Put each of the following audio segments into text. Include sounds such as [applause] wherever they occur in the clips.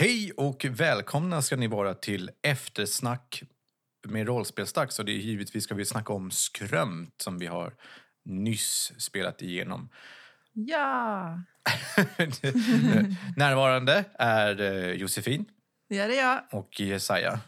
Hej och välkomna ska ni vara till eftersnack med rollspelsdags. Så det är givetvis ska vi snacka om Skrömt som vi har nyss spelat igenom. Ja, [laughs] Närvarande är eh, Josefin det är jag. och Jesaja.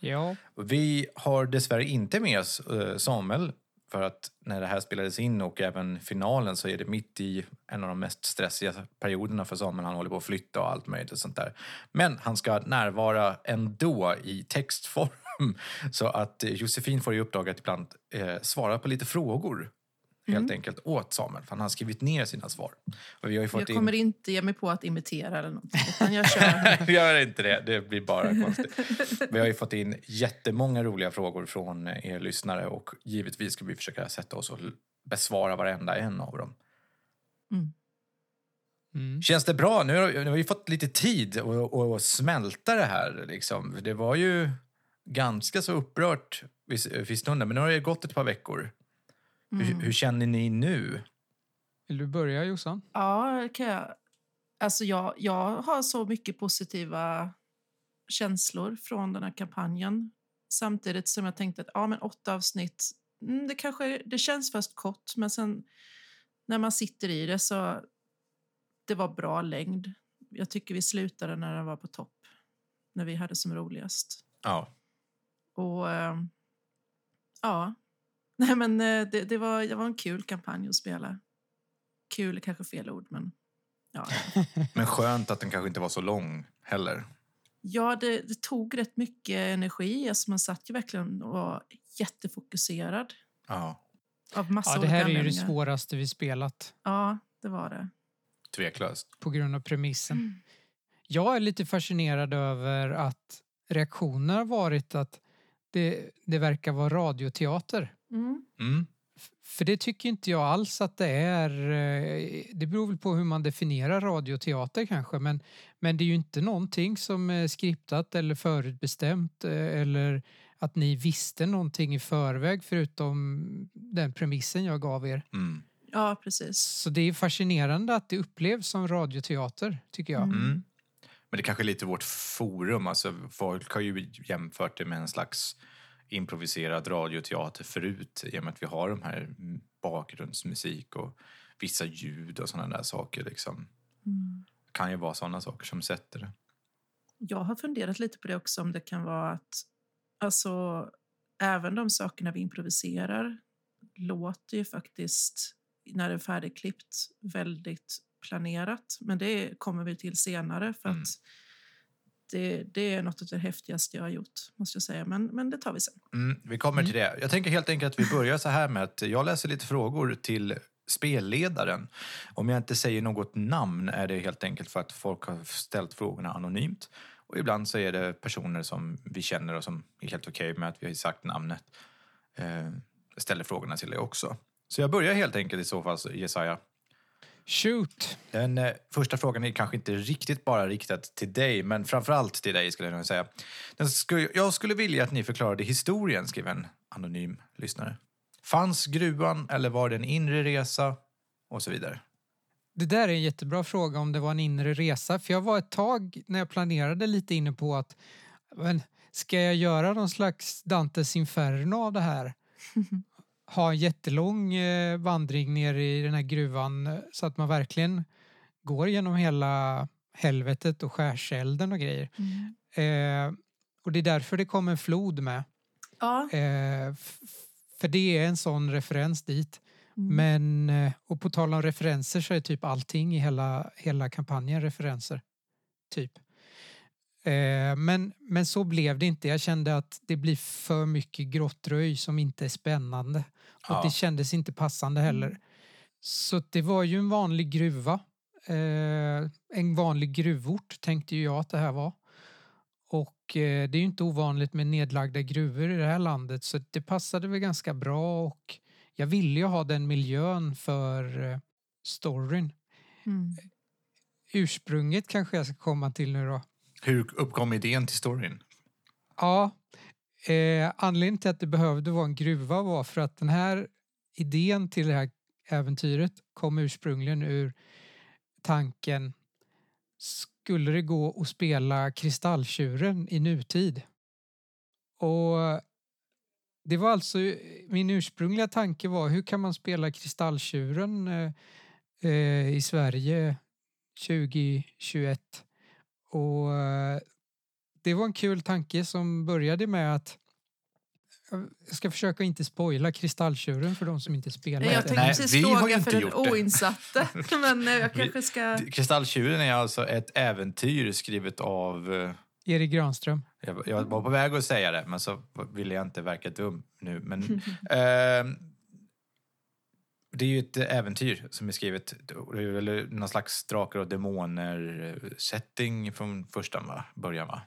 Ja, Vi har dessvärre inte med oss eh, Samuel för att när det här spelades in och även finalen så är det mitt i en av de mest stressiga perioderna för Samuel. Han håller på att flytta och allt möjligt och sånt där. Men han ska närvara ändå i textform [laughs] så att eh, Josefin får i uppdrag att ibland eh, svara på lite frågor helt enkelt åt Samuel för han har skrivit ner sina svar. Och vi har ju fått Jag in... kommer inte ge mig på att imitera eller något, utan jag kör. [laughs] Gör inte det, det blir bara konstigt. Vi har ju fått in jättemånga roliga frågor från er lyssnare och givetvis ska vi försöka sätta oss och besvara varenda en av dem. mm. Känns det bra? Nu har, nu har vi fått lite tid att, att smälta det här. Liksom. Det var ju ganska så upprört vid, vid stunden, men nu har det gått ett par veckor. Hur, Mm. hur känner ni nu? vill du börja Jossan? Ja, kan jag. Alltså jag, jag har så mycket positiva känslor från den här kampanjen. Samtidigt som jag tänkte att ja, men åtta avsnitt, mm, det kanske det känns först kort, men sen när man sitter i det så det var bra längd. Jag tycker vi slutade när den var på topp, när vi hade som roligast. Ja. Och eh, ja, nej men eh, det, det, var, det var en kul kampanj att spela. Kul är kanske fel ord, men ja. [laughs] Men skönt att den kanske inte var så lång heller. Ja, det, det tog rätt mycket energi. Alltså man satt ju verkligen och var jättefokuserad Ja, av massa Ja, det här är ju det svåraste vi spelat Ja, det var det. tveklöst. på grund av premissen. Mm. Jag är lite fascinerad över att reaktionen har varit att det, det verkar vara radioteater. Mm. Mm. För det tycker inte jag alls att det är. eh, Det beror väl på hur man definierar radioteater kanske. Men, men det är ju inte någonting som är skriptat eller förutbestämt eh, eller att ni visste någonting i förväg förutom den premissen jag gav er. Mm. Ja, precis. Så det är fascinerande att det upplevs som radioteater, tycker jag. Mm. Mm. Men det kanske är lite vårt forum. Alltså, folk har ju jämfört det med en slags improviserad radioteater förut i och med att vi har de här bakgrundsmusik och vissa ljud och sådana där saker. Liksom. Mm. Det kan ju vara sådana saker som sätter det. Jag har funderat lite på det också, om det kan vara att alltså, även de sakerna vi improviserar låter ju faktiskt, när det är färdigklippt, väldigt planerat. Men det kommer vi till senare för Mm. att det, det är något av det häftigaste jag har gjort, måste jag säga. Men, men det tar vi sen. Mm, vi kommer till det. Jag tänker helt enkelt att vi börjar så här med att jag läser lite frågor till spelledaren. Om jag inte säger något namn är det helt enkelt för att folk har ställt frågorna anonymt. Och ibland så är det personer som vi känner och som är helt okej med att vi har sagt namnet. Eh, ställer frågorna till dig också. Så jag börjar helt enkelt i så fall, Jesaja. Shoot! Den eh, första frågan är kanske inte riktigt bara riktad till dig, men framförallt till dig skulle jag nog säga. Den skulle, jag skulle vilja att ni förklarade historien, skriver en anonym lyssnare. Fanns gruvan eller var det en inre resa? Och så vidare. Det där är en jättebra fråga om det var en inre resa. För jag var ett tag när jag planerade lite inne på att men, ska jag göra någon slags Dantes Inferno av det här? [laughs] Ha en jättelång eh, vandring ner i den här gruvan eh, så att man verkligen går genom hela helvetet och skärselden och grejer. Eh, och det är därför det kom en flod med. Ja, Eh, för det är en sån referens dit. Mm. Men, eh, och på tal om referenser så är typ allting i hela, hela kampanjen referenser. Typ. Eh, men, men så blev det inte. Jag kände att det blir för mycket grottröj som inte är spännande. Och Ja. det kändes inte passande heller. Mm. Så det var ju en vanlig gruva. Eh, en vanlig gruvort tänkte ju jag att det här var. Och eh, det är ju inte ovanligt med nedlagda gruvor i det här landet så det passade väl ganska bra och jag ville ju ha den miljön för eh, storyn. Mm. Ursprunget kanske jag ska komma till nu då. Hur uppkom idén till storyn? Ja, eh, anledningen till att det behövde vara en gruva var för att den här idén till det här äventyret kom ursprungligen ur tanken skulle det gå att spela Kristalltjuren i nutid. Och det var alltså min ursprungliga tanke var hur kan man spela Kristalltjuren eh, eh i Sverige 2021? Och eh, det var en kul tanke som började med att jag ska försöka inte spoila Kristalltjuren för de som inte spelar. Jag tänkte Nej, precis vi har fråga för den det. oinsatte. [laughs] Men eh, jag kanske ska... Kristalltjuren är alltså ett äventyr skrivet av... eh, Erik Granström. Jag, jag var på väg att säga det, men så ville jag inte verka dum nu. Men, [laughs] ehm, det är ju ett äventyr som är skrivet, eller någon slags drakar och demoner-setting från första va? början. Va?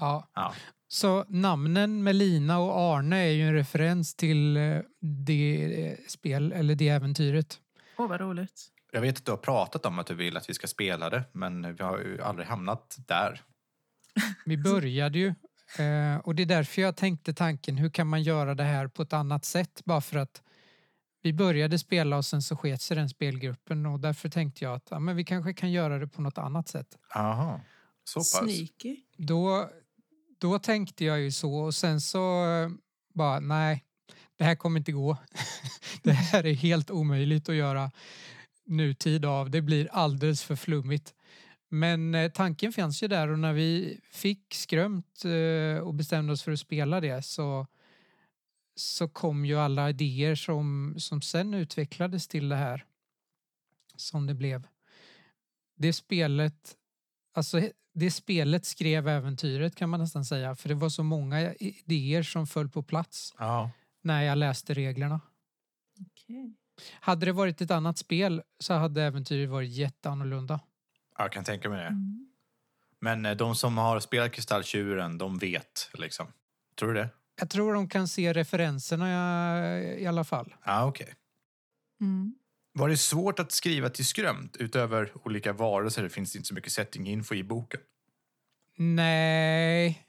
Ja. Ja. Så namnen Melina och Arne är ju en referens till eh, det eh, spel, eller det äventyret. Åh, vad roligt. Jag vet att du har pratat om att du vill att vi ska spela det, men vi har ju aldrig hamnat där. [laughs] Vi började ju eh, och det är därför jag tänkte tanken hur kan man göra det här på ett annat sätt bara för att vi började spela och sen så sket sig den spelgruppen och därför tänkte jag att ja, men vi kanske kan göra det på något annat sätt. Aha. så pass. Sneaky. Då, då tänkte jag ju så och sen så eh, bara nej, det här kommer inte gå. [laughs] det här är helt omöjligt att göra nutid av. Det blir alldeles för flummigt. Men eh, tanken fanns ju där och när vi fick skrömt eh, och bestämde oss för att spela det så, så kom ju alla idéer som, som sen utvecklades till det här som det blev. Det spelet, alltså det spelet skrev äventyret kan man nästan säga för det var så många idéer som föll på plats Ja. när jag läste reglerna. Okej. Hade det varit ett annat spel så hade äventyret varit jätteannorlunda. Jag kan tänka mig det. Mm. Men eh, de som har spelat Kristalltjuren, de vet liksom. Tror du det? Jag tror de kan se referenserna i, i alla fall. Ja, okej. Mm. Var det svårt att skriva till skrömt? Utöver olika varelser finns det inte så mycket setting-info i boken. Nej.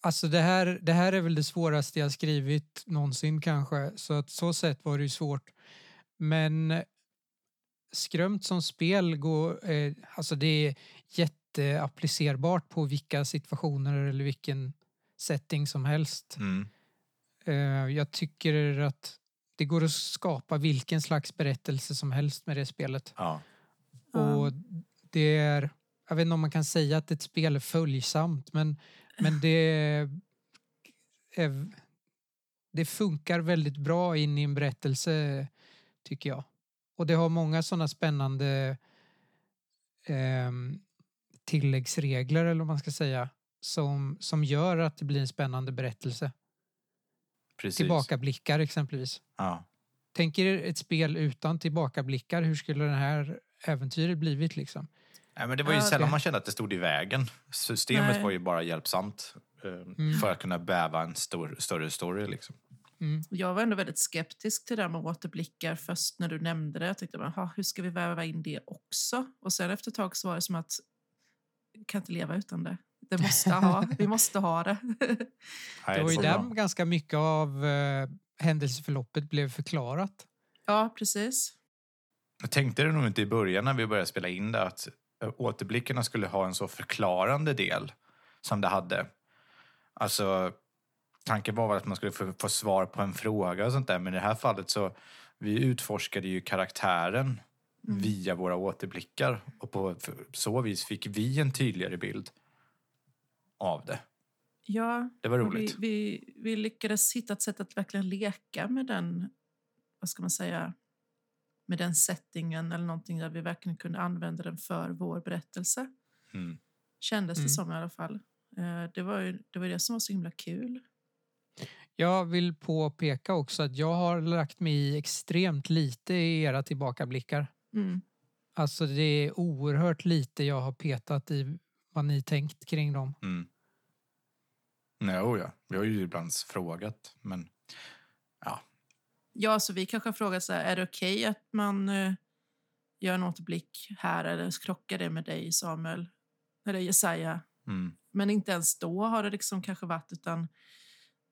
Alltså det här, det här är väl det svåraste jag skrivit någonsin kanske. Så att så sätt var det ju svårt. Men skrömt som spel går, eh, alltså det är jätteapplicerbart på vilka situationer eller vilken setting som helst. Mm. Eh, jag tycker att det går att skapa vilken slags berättelse som helst med det spelet. Ja. Och det är, jag vet inte om man kan säga att ett spel är följsamt men, men det, är, det funkar väldigt bra in i en berättelse tycker jag. Och det har många sådana spännande ehm, tilläggsregler eller vad man ska säga som, som gör att det blir en spännande berättelse. Precis. Tillbakablickar exempelvis. Ja. Tänk er ett spel utan tillbakablickar. Hur skulle det här äventyret blivit liksom? Nej, men det var ju Ja, sällan det- man kände att det stod i vägen. Systemet Nej. var ju bara hjälpsamt eh, Mm. för att kunna bäva en stor, större story. Liksom. Mm. Jag var ändå väldigt skeptisk till det här med återblickar först när du nämnde det. Jag tänkte, bara, "Ha, hur ska vi väva in det också? Och sen efter ett tag så var det som att jag kan inte leva utan det. Det måste ha. Vi måste ha det. [laughs] Nej, Det var ju där ganska mycket av eh, händelseförloppet blev förklarat. ja, precis. Jag tänkte det nog inte i början när vi började spela in det att eh, återblickarna skulle ha en så förklarande del som det hade. Alltså, tanken var väl att man skulle få, få svar på en fråga och sånt där, men i det här fallet så vi utforskade ju karaktären Mm. via våra återblickar och på så vis fick vi en tydligare bild av det. Ja, Det var och vi, roligt. vi, vi lyckades hitta ett sätt att verkligen leka med den, vad ska man säga, med den settingen eller någonting där vi verkligen kunde använda den för vår berättelse. Mm. Kändes det Mm. som i alla fall. Eh, Det var ju det, var det som var så himla kul. Jag vill påpeka också att jag har lagt mig i extremt lite i era tillbakablickar. Mm. Alltså det är oerhört lite jag har petat i vad ni tänkt kring dem. Mm. Nej, oh ja, vi har ju ibland frågat, men ja. Ja, så vi kanske har frågat så här, är det okej att man eh, gör en återblick här eller krockar det med dig Samuel? Eller Jesaja? Mm. Men inte ens då har det liksom kanske varit utan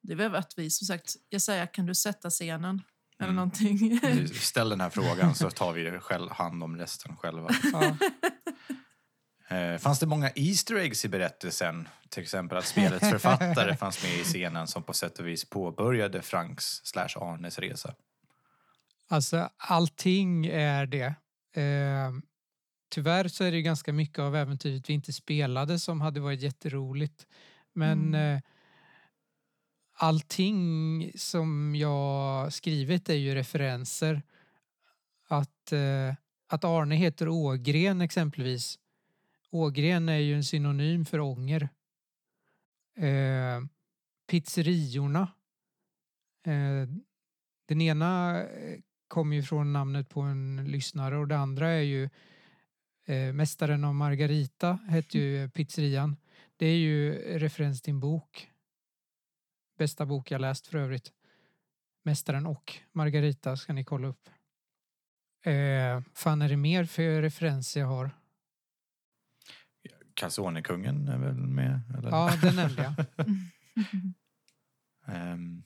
det var att vi som sagt, Jesaja kan du sätta scenen? Eller Mm. någonting. [laughs] Ställ den här frågan så tar vi själv hand om resten själva. Ja. Eh, fanns det många Easter eggs i berättelsen? Till exempel att spelets [laughs] författare fanns med i scenen som på sätt och vis påbörjade Franks slash Arnes resa. Alltså allting är det. Eh, tyvärr så är det ganska mycket av äventyret vi inte spelade som hade varit jätteroligt. Men Mm. eh, allting som jag skrivit är ju referenser. Att, eh, att Arne heter Ågren exempelvis. Ågren är ju en synonym för ånger. Eh, pizzeriorna. Eh, den ena eh, kommer ju från namnet på en lyssnare och det andra är ju eh, Mästaren av Margarita hette ju pizzerian. Det är ju referens till en bok. Bästa bok jag läst för övrigt. Mästaren och Margarita ska ni kolla upp. Eh, fan är det mer för referenser jag har? Calzone-kungen är väl med? Eller? Ja, det nämnde jag. [laughs] Ehm,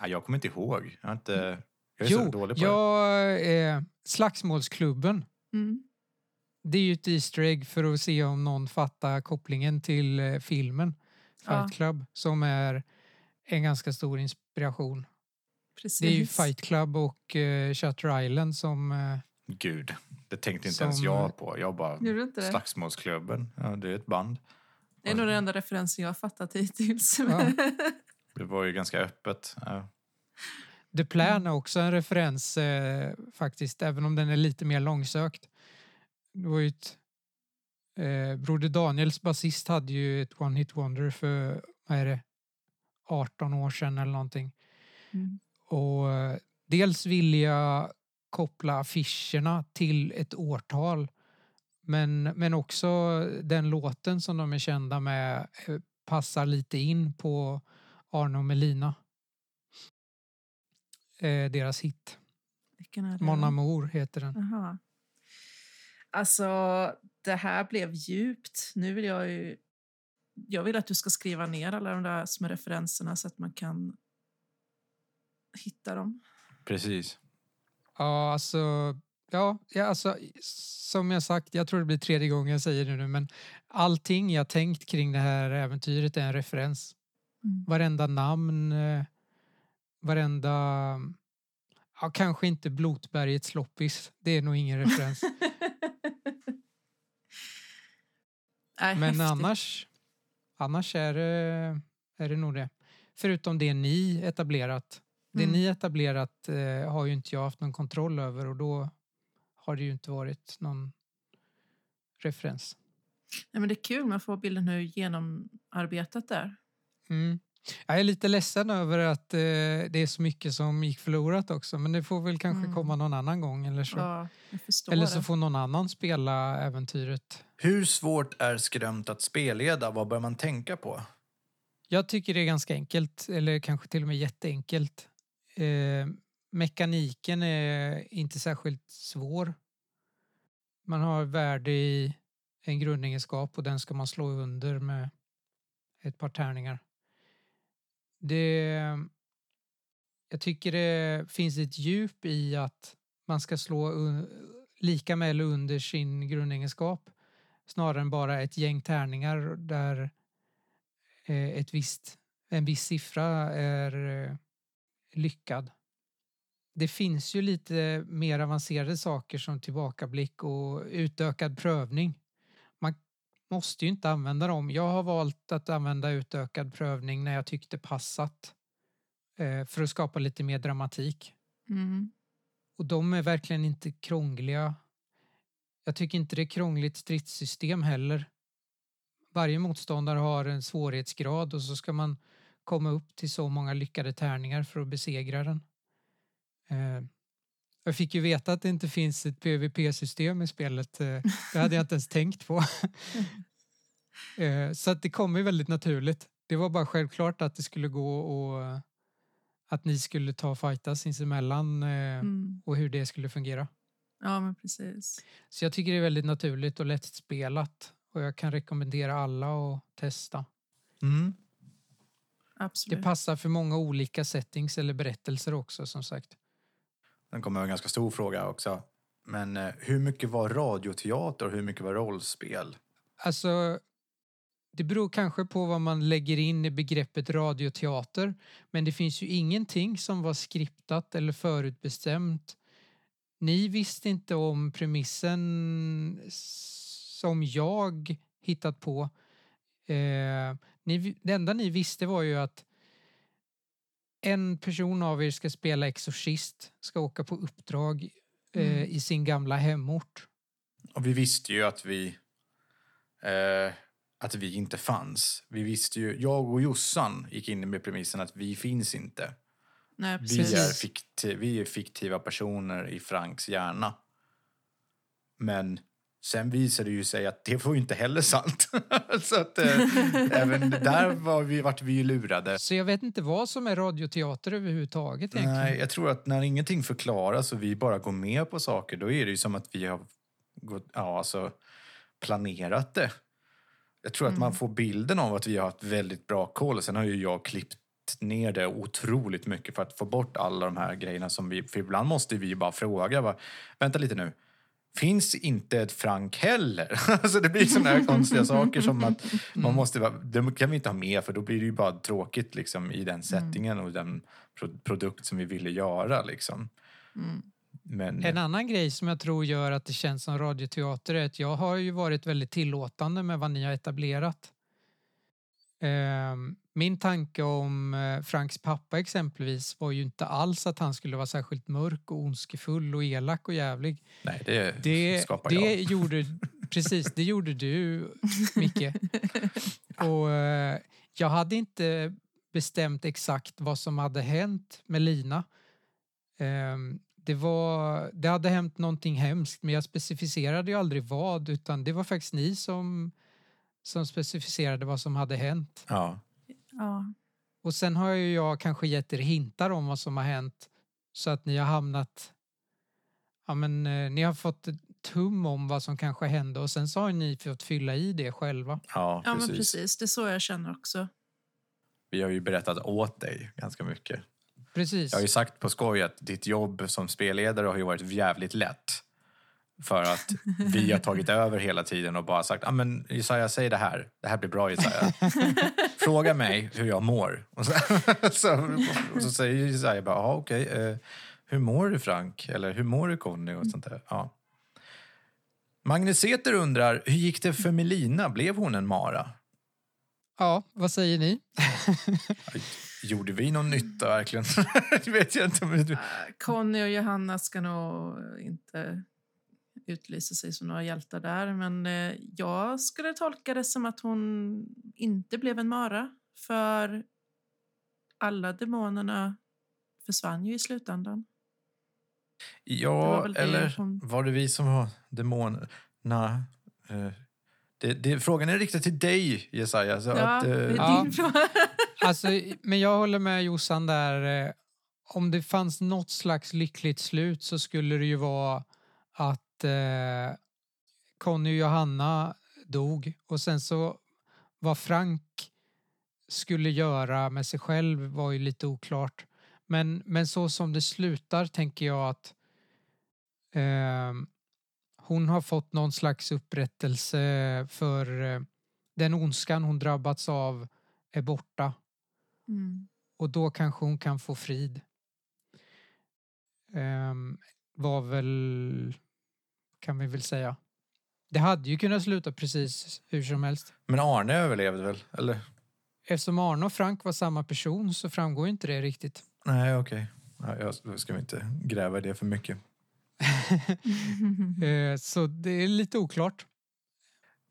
ja, jag kommer inte ihåg. Jag, har inte, jag är så Jo, dålig på det. jag, eh, Slagsmålsklubben. Mm. Det är ju ett Easter egg för att se om någon fattar kopplingen till eh, filmen Fight Ja. Club som är en ganska stor inspiration. Precis. Det är ju Fight Club och eh, Shutter Island som... Gud, det tänkte inte Som- ens jag på. Jag bara? Slagsmålsklubben, ja, det är ett band. Det är nog den enda referensen jag har fattat hittills. Ja. [laughs] Det var ju ganska öppet. Ja. The Plan är också en referens eh, faktiskt, även om den är lite mer långsökt. Det var ju ett, eh, Broder Daniels basist hade ju ett One Hit Wonder för, vad är det, 18 år sedan eller någonting. Mm. Och eh, dels vill jag koppla affischerna till ett årtal. Men, men också den låten som de är kända med eh, passar lite in på Arne och Melina. Eh, deras hit. Vilken är det? Mon? Amour heter den. Aha. Alltså, det här blev djupt. Nu vill jag ju... Jag vill att du ska skriva ner alla de där små referenserna så att man kan hitta dem. Precis. Ja, alltså, ja, ja, alltså, som jag sagt, jag tror det blir tredje gången jag säger det nu, men allting jag tänkt kring det här äventyret är en referens. Mm. Varenda namn, eh, varenda... Ja, kanske inte Blotbergets loppis, det är nog ingen referens. [laughs] Men häftigt. annars, annars är, det, är det nog det. Förutom det ni etablerat. Det Mm. ni etablerat eh, har ju inte jag haft någon kontroll över och då har det ju inte varit någon referens. Nej, men det är kul med att få bilden hur genomarbetat där. Mm. Jag är lite ledsen över att eh, det är så mycket som gick förlorat också men det får väl kanske Mm. komma någon annan gång eller så. Ja, jag förstår eller så det. får någon annan spela äventyret. Hur svårt är skrämt att spelleda? Vad bör man tänka på? Jag tycker det är ganska enkelt, eller kanske till och med jätteenkelt. Eh, mekaniken är inte särskilt svår. Man har värde i en grundegenskap och den ska man slå under med ett par tärningar. Det, jag tycker det finns ett djup i att man ska slå un, lika med eller under sin grundegenskap snarare än bara ett gäng tärningar där eh, ett visst, en viss siffra är eh, lyckad. Det finns ju lite mer avancerade saker som tillbakablick och utökad prövning. Man måste ju inte använda dem. Jag har valt att använda utökad prövning när jag tyckte passat eh, för att skapa lite mer dramatik. Mm. Och de är verkligen inte krångliga. Jag tycker inte det är krångligt stridssystem heller. Varje motståndare har en svårighetsgrad och så ska man komma upp till så många lyckade tärningar för att besegra den. Eh, jag fick ju veta att det inte finns ett PVP-system i spelet. Eh, det hade jag inte ens tänkt på. [laughs] eh, så att det kommer ju väldigt naturligt. Det var bara självklart att det skulle gå och att ni skulle ta och fightas sinsemellan eh, Mm. och hur det skulle fungera. Ja, men precis. Så jag tycker det är väldigt naturligt och lättspelat och jag kan rekommendera alla att testa. Mm. Det Absolut. passar för många olika settings eller berättelser också som sagt. Den kommer en ganska stor fråga också. Men eh, hur mycket var radioteater och hur mycket var rollspel? alltså det beror kanske på vad man lägger in i begreppet radioteater. Men det finns ju ingenting som var skriptat eller förutbestämt. Ni visste inte om premissen som jag hittat på. Eh, ni, det enda ni visste var ju att en person av er ska spela exorcist, ska åka på uppdrag eh, Mm. i sin gamla hemort. Och vi visste ju att vi, eh, att vi inte fanns. Vi visste ju, jag och Jossan gick in med premissen att vi finns inte. Nej, Vi är, fikti- vi är fiktiva personer i Franks hjärna. Men sen visade det ju sig att det var ju inte heller sant. [laughs] Så att eh, [laughs] även där var vi, vart vi ju lurade. Så jag vet inte vad som är radioteater överhuvudtaget egentligen. Nej, jag tror att när ingenting förklaras och vi bara går med på saker, då är det ju som att vi har gått, ja, alltså, planerat det. Jag tror att man får bilden av att vi har haft väldigt bra koll. Sen har ju jag klippt ner det otroligt mycket för att få bort alla de här grejerna som vi... För ibland måste vi ju bara fråga. Bara, Vänta lite nu. Finns inte ett Frank heller? [laughs] alltså det blir såna här konstiga [laughs] saker som att man måste... vara- Det kan vi inte ha med för då blir det ju bara tråkigt liksom i den settingen och den pro- produkt som vi ville göra liksom. Mm. Men... En annan grej som jag tror gör att det känns som radioteater är att jag har ju varit väldigt tillåtande med vad ni har etablerat. Ehm, Min tanke om eh, Franks pappa exempelvis var ju inte alls att han skulle vara särskilt mörk och ondskefull och elak och jävlig. Nej, det, Det, skapar det jag. gjorde, [laughs] precis, det gjorde du, [laughs] Micke. Och eh, jag hade inte bestämt exakt vad som hade hänt med Lina. Ehm, det, var, det hade hänt någonting hemskt men jag specificerade ju aldrig vad utan det var faktiskt ni som, som specificerade vad som hade hänt. Ja. Ja. Och sen har ju jag kanske gett er hintar om vad som har hänt så att ni har hamnat... Ja men eh, ni har fått tum om vad som kanske hände och sen så har ni fått fylla i det själva. Ja, ja, precis. men precis. Det är så jag känner också. Vi har ju berättat åt dig ganska mycket. Precis. Jag har ju sagt på skoj att ditt jobb som spelledare har ju varit jävligt lätt. För att vi har tagit över hela tiden och bara sagt ah, men Jesaja, säg det här. Det här blir bra Jesaja. [laughs] Fråga mig hur jag mår. [laughs] Och så, så, och så säger Jesaja bara, ja okej. eh, hur mår du Frank? Eller hur mår du Conny? Och sånt där. Ja. Magnus undrar, hur gick det för Melina? Blev hon en mara? Ja, vad säger ni? [laughs] Gjorde vi någon nytta verkligen? det vet jag inte. Äh, Conny och Johanna ska nog inte utlysa sig som några hjältar där. Men eh, jag skulle tolka det som att hon inte blev en mara. För alla demonerna försvann ju i slutändan. Ja, var eller hon- var det vi som var demonerna? Eh, Det, det, frågan är riktad till dig, Jesaja. Så Ja, att, det är eh, Ja. Alltså, men jag håller med Jossan där. eh, Om det fanns något slags lyckligt slut så skulle det ju vara att eh, Conny och Johanna dog och sen så vad Frank skulle göra med sig själv var ju lite oklart. Men, men så som det slutar tänker jag att eh, hon har fått någon slags upprättelse för eh, den ondskan hon drabbats av är borta Mm. och då kanske hon kan få frid. Ehm, var väl, kan vi väl säga. Det hade ju kunnat sluta precis hur som helst. men Arne överlevde väl? Eller? Eftersom Arne och Frank var samma person så framgår inte det riktigt. Nej, okej. Ja, jag ska vi inte gräva i det för mycket. [laughs] Eh, så det är lite oklart.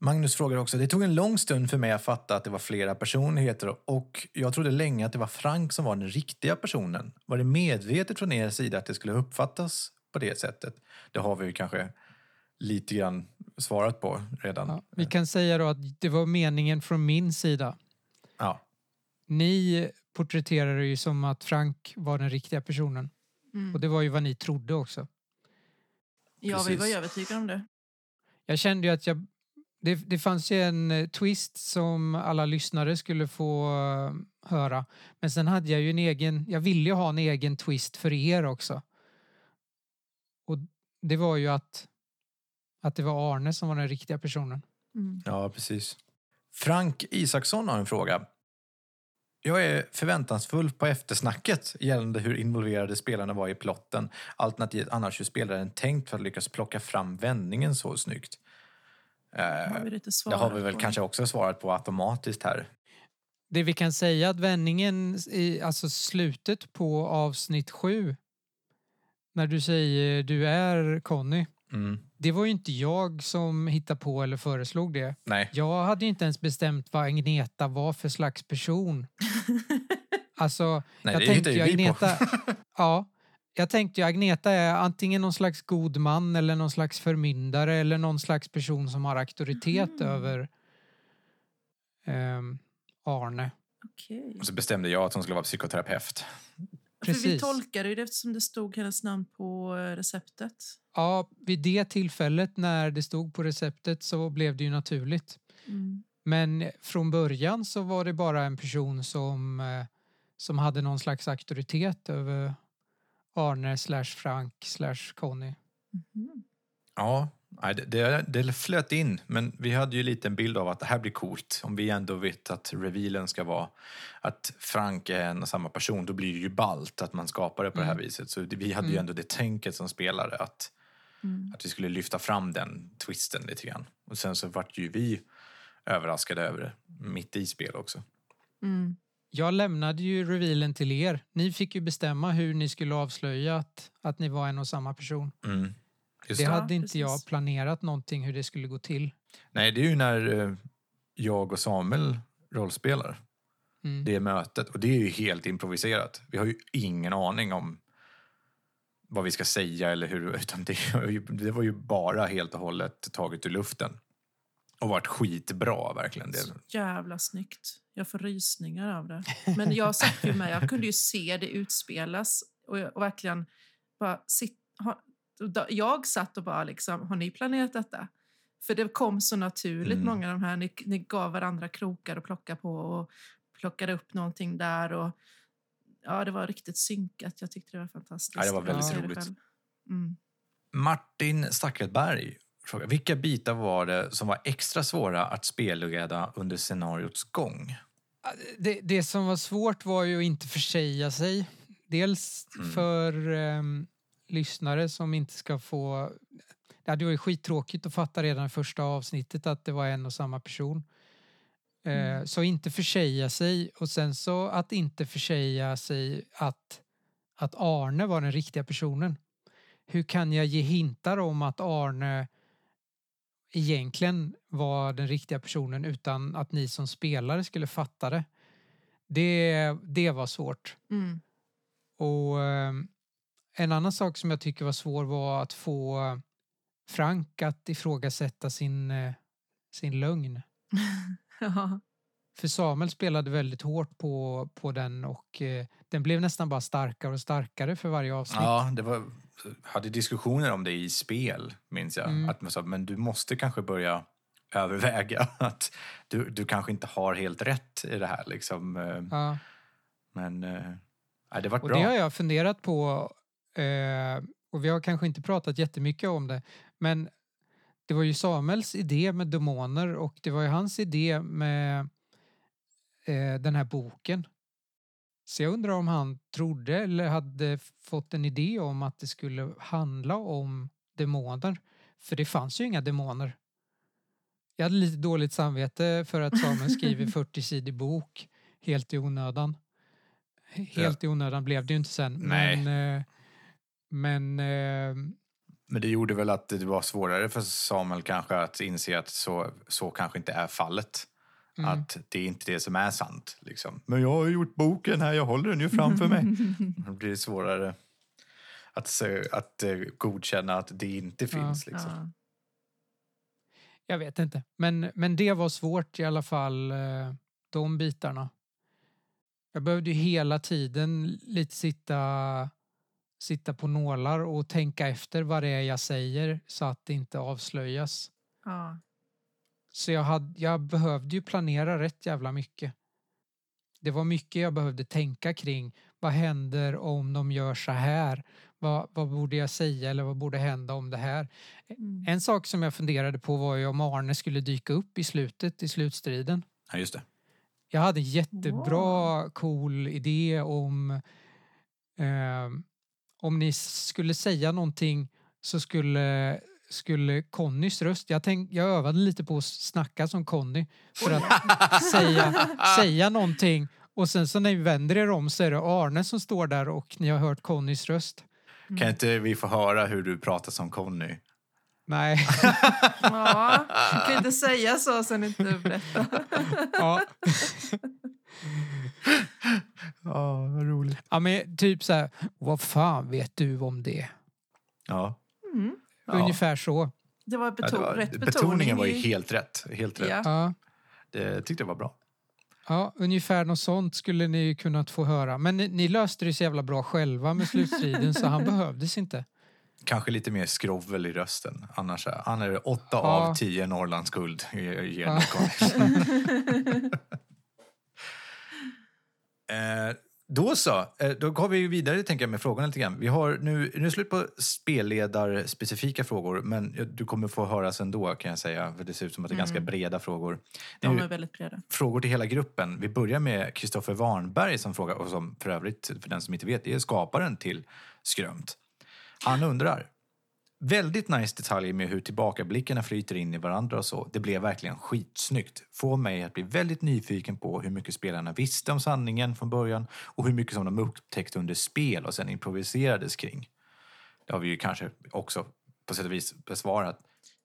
Magnus frågar också, det tog en lång stund för mig att fatta att det var flera personligheter och jag trodde länge att det var Frank som var den riktiga personen. Var det medvetet från er sida att det skulle uppfattas på det sättet? Det har vi ju kanske lite grann svarat på redan. Ja, vi kan säga då att det var meningen från min sida. Ja. Ni porträtterar det ju som att Frank var den riktiga personen. Mm. Och det var ju vad ni trodde också. Ja, vi var precis. övertygade om det. Jag kände ju att jag... Det, det fanns ju en eh, twist som alla lyssnare skulle få eh, höra. Men sen hade jag ju en egen... Jag ville ju ha en egen twist för er också. Och det var ju att, att det var Arne som var den riktiga personen. Mm. Ja, precis. Frank Isaksson har en fråga. Jag är förväntansfull på eftersnacket gällande hur involverade spelarna var i plotten alternativt annars hur spelaren tänkt för att lyckas plocka fram vändningen så snyggt. Eh, Har lite det har vi väl på. kanske också svarat på automatiskt här. Det vi kan säga att vändningen i alltså slutet på avsnitt sju när du säger du är Conny. Mm. Det var ju inte jag som hittade på eller föreslog det. Nej, Jag hade ju inte ens bestämt vad Agneta var för slags person. [laughs] Alltså, Nej jag det tänkte ju Agneta... på. [laughs] Ja, jag tänkte ju Agneta är antingen någon slags god man eller någon slags förmyndare eller någon slags person som har auktoritet Mhm. över ehm, Arne. Okej. Och så bestämde jag att hon skulle vara psykoterapeut. För vi Precis. tolkade ju det eftersom det stod hennes namn på eh, receptet. Ja, vid det tillfället när det stod på receptet så blev det ju naturligt. Mm. Men från början så var det bara en person som, eh, som hade någon slags auktoritet över Arne slash Frank slash Conny. Mhm. Ja, nej, det, det, det flöt in, men vi hade ju lite en bild av att det här blir coolt. Om vi ändå vet att revealen ska vara att Frank är en och samma person, då blir det ju ballt att man skapar det på det här Mm. viset. Så vi hade ju Mm. ändå det tänket som spelare att, Mm. att vi skulle lyfta fram den twisten lite grann. Och sen så vart ju vi överraskade över det mitt i spel också. Mm. Jag lämnade ju revealen till er. Ni fick ju bestämma hur ni skulle avslöja att, att ni var en och samma person. Mm. Just Det det. hade inte precis. jag planerat någonting hur det skulle gå till. Nej, det är ju när eh, jag och Samuel rollspelar. Mm. det mötet. Och det är ju helt improviserat. Vi har ju ingen aning om vad vi ska säga eller hur, [laughs] utan det, det var ju bara helt och hållet taget ur luften. Och varit skitbra verkligen. Det, Så jävla snyggt. Jag får rysningar av det. Men jag satt ju med, jag kunde ju se det utspelas och, jag, och verkligen bara sit, ha, då- Jag satt och bara liksom, har ni planerat detta? För det kom så naturligt, Mm. många av de här. Ni, ni gav varandra krokar att plocka på och plockade upp någonting där. Och, ja, det var riktigt synkat. Jag tyckte det var fantastiskt. Ja, det var väldigt det roligt. Mm. Martin Stackelberg frågar, vilka bitar var det som var extra svåra att spelleda under scenariots gång? Det, det som var svårt var ju att inte försäga sig. Dels Mm. för ehm, lyssnare som inte ska få... Det hade varit skittråkigt att fatta redan i första avsnittet att det var en och samma person. Eh, Mm. Så inte försäga sig och sen så att inte försäga sig att, att Arne var den riktiga personen. Hur kan jag ge hintar om att Arne egentligen var den riktiga personen utan att ni som spelare skulle fatta det? Det, det var svårt. Mm. Och eh, en annan sak som jag tycker var svår var att få Frank att ifrågasätta sin, eh, sin lögn. [laughs] ja. För Samuel spelade väldigt hårt på, på den och eh, den blev nästan bara starkare och starkare för varje avsnitt. Ja, det var, hade diskussioner om det i spel, minns jag. Mm. Att man sa, men du måste kanske börja överväga [laughs] att du, du kanske inte har helt rätt i det här. Liksom. eh, Ja. Men eh, nej, det var Och bra. det har jag funderat på eh, och vi har kanske inte pratat jättemycket om det men det var ju Samuels idé med demoner och det var ju hans idé med eh, den här boken. Så jag undrar om han trodde eller hade fått en idé om att det skulle handla om demoner. För det fanns ju inga demoner. Jag hade lite dåligt samvete för att Samuel skriver [laughs] 40-sidig bok helt i onödan. Helt i onödan blev det ju inte sen. Nej. Men, eh, men eh, Men det gjorde väl att det var svårare för Samuel kanske att inse att så, så kanske inte är fallet. mm. Att det är inte det som är sant. Liksom. Men jag har gjort boken här, jag håller den ju framför mig. [laughs] Då blir det svårare att, att eh, godkänna att det inte finns. Liksom. Ja. Jag vet inte. Men, men det var svårt i alla fall, eh, de bitarna. Jag behövde ju hela tiden lite sitta, sitta på nålar och tänka efter vad det är jag säger så att det inte avslöjas. Ja. Så jag, hade, jag behövde ju planera rätt jävla mycket. Det var mycket jag behövde tänka kring. Vad händer om de gör så här? Vad, vad borde jag säga eller vad borde hända om det här? Mm. En sak som jag funderade på var ju om Arne skulle dyka upp i slutet, i slutstriden. Ja, just det. Jag hade en jättebra Wow. cool idé om eh, om ni skulle säga någonting så skulle skulle Connys röst, jag, tänk, jag övade lite på att snacka som Conny för att [laughs] säga, säga någonting och sen så när ni vänder er om så är det Arne som står där och ni har hört Connys röst. Kan inte vi få höra hur du pratar som Conny? Nej, [laughs] Ja, du kan inte säga så sen inte berätta. ja. Ja, vad roligt. ja men typ så här, vad fan vet du om det? Ja. Mm. Ja. Ungefär så. Det var, Ja, beto- det var, rätt betoning. betoningen var ju i- helt rätt. Helt rätt. Ja. Ja. Det tyckte jag var bra. Ja, ungefär något sånt skulle ni ju kunnat få höra. Men ni, ni löste det så jävla bra själva med slutstriden så han [laughs] behövdes inte. Kanske lite mer skrovel i rösten. Annars är, han är det åtta Ja. av tio Norrlands guld. Ger Ja. [laughs] [laughs] eh, då så, eh, då går vi vidare tänker jag med frågorna lite grann. Vi har nu, nu är det slut på spelledarspecifika frågor, men du kommer få höras ändå kan jag säga, för det ser ut som att det är ganska Mm. breda frågor. De är väldigt breda. frågor till hela gruppen. Vi börjar med Kristoffer Warnberg som frågar, och som för övrigt, för den som inte vet, är skaparen till Skrömt. Han undrar. Väldigt nice detalj med hur tillbakablickarna flyter in i varandra och så. Det blev verkligen skitsnyggt. Får mig att bli väldigt nyfiken på hur mycket spelarna visste om sanningen från början och hur mycket som de upptäckte under spel och sen improviserades kring. Det har vi ju kanske också på sätt och vis besvarat.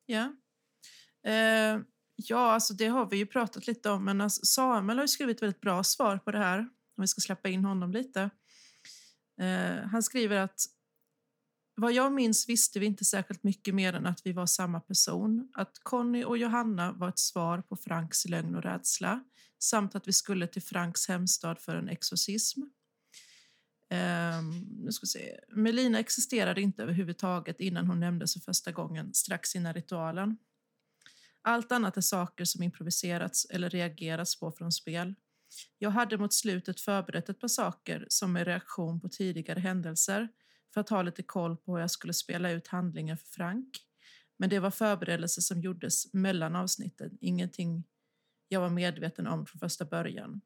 Ja. Eh, ja, alltså det har vi ju pratat lite om, men alltså Samuel har ju skrivit väldigt bra svar på det här, om vi ska släppa in honom lite. Eh, han skriver att vad jag minns visste vi inte särskilt mycket mer än att vi var samma person, att Conny och Johanna var ett svar på Franks lögn och rädsla, samt att vi skulle till Franks hemstad för en exorcism. Um, nu ska vi se. Melina existerade inte överhuvudtaget innan hon nämndes för första gången strax innan ritualen. Allt annat är saker som improviserats eller reagerats på från spel. Jag hade mot slutet förberett ett par saker som en reaktion på tidigare händelser för att ha lite koll på hur jag skulle spela ut handlingen för Frank. Men det var förberedelser som gjordes mellan avsnitten, ingenting jag var medveten om från första början.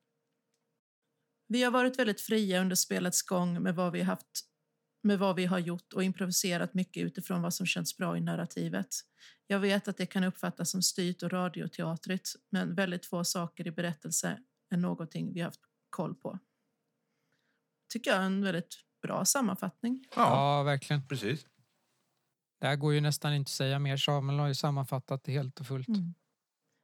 Vi har varit väldigt fria under spelets gång med vad vi haft med vad vi har gjort och improviserat mycket utifrån vad som känns bra i narrativet. Jag vet att det kan uppfattas som styrt och radioteatrigt, men väldigt få saker i berättelse är någonting vi har haft koll på. Tycker jag är en väldigt bra sammanfattning. Ja, verkligen. precis. Det här går ju nästan inte att säga mer. Samuel har ju sammanfattat det helt och fullt. Mm.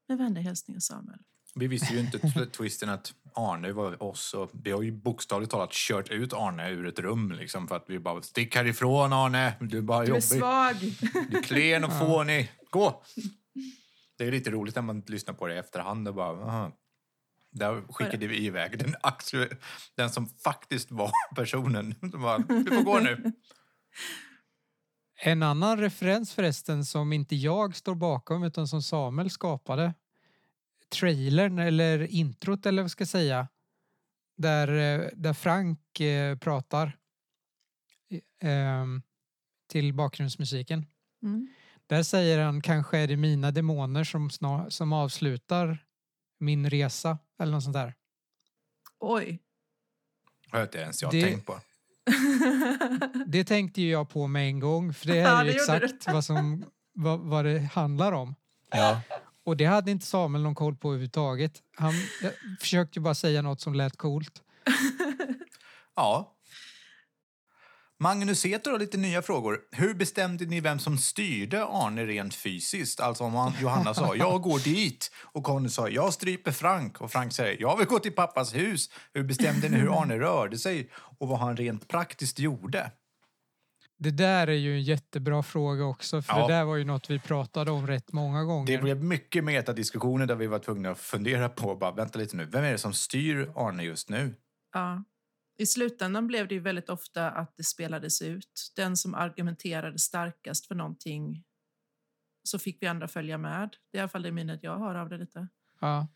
Med vänliga hälsningar Samuel. Vi visste ju inte twisten att Arne var oss och vi har ju bokstavligt talat kört ut Arne ur ett rum liksom för att vi bara stick härifrån Arne, du är bara Du är jobbig. svag! Du är klen och fånig, gå! Det är lite roligt när man lyssnar på det i efterhand och bara, aha. Där skickade vi iväg den, [laughs] aktu- den som faktiskt var [laughs] personen. Så bara, du får gå nu. [laughs] En annan referens förresten som inte jag står bakom utan som Samuel skapade. Trailern eller introt eller vad ska jag säga. Där, eh, där Frank eh, pratar eh, till bakgrundsmusiken. Mm. Där säger han kanske är det mina demoner som, snar, som avslutar min resa eller något sånt där. Oj. Har jag inte ens jag Det- tänkt på. [laughs] [laughs] Det tänkte ju jag på med en gång för det Ja, är ju det gjorde exakt vad, som, vad, vad det handlar om. Ja. Och det hade inte Samuel någon koll på överhuvudtaget. Han jag försökte ju bara säga något som lät coolt. ja. Magnus Etor har lite nya frågor. Hur bestämde ni vem som styrde Arne rent fysiskt? Alltså om han, Johanna sa jag går dit och Conny sa jag stryper Frank och Frank säger jag vill gå till pappas hus. Hur bestämde ni hur Arne rörde sig och vad han rent praktiskt gjorde? Det där är ju en jättebra fråga också för Ja. det där var ju något vi pratade om rätt många gånger. Det blev mycket metadiskussioner där vi var tvungna att fundera på bara, vänta lite nu, vem är det som styr Arne just nu? Ja. I slutändan blev det ju väldigt ofta att det spelades ut. Den som argumenterade starkast för någonting så fick vi andra följa med. Det är i alla fall det minnet jag har av det lite. Ja.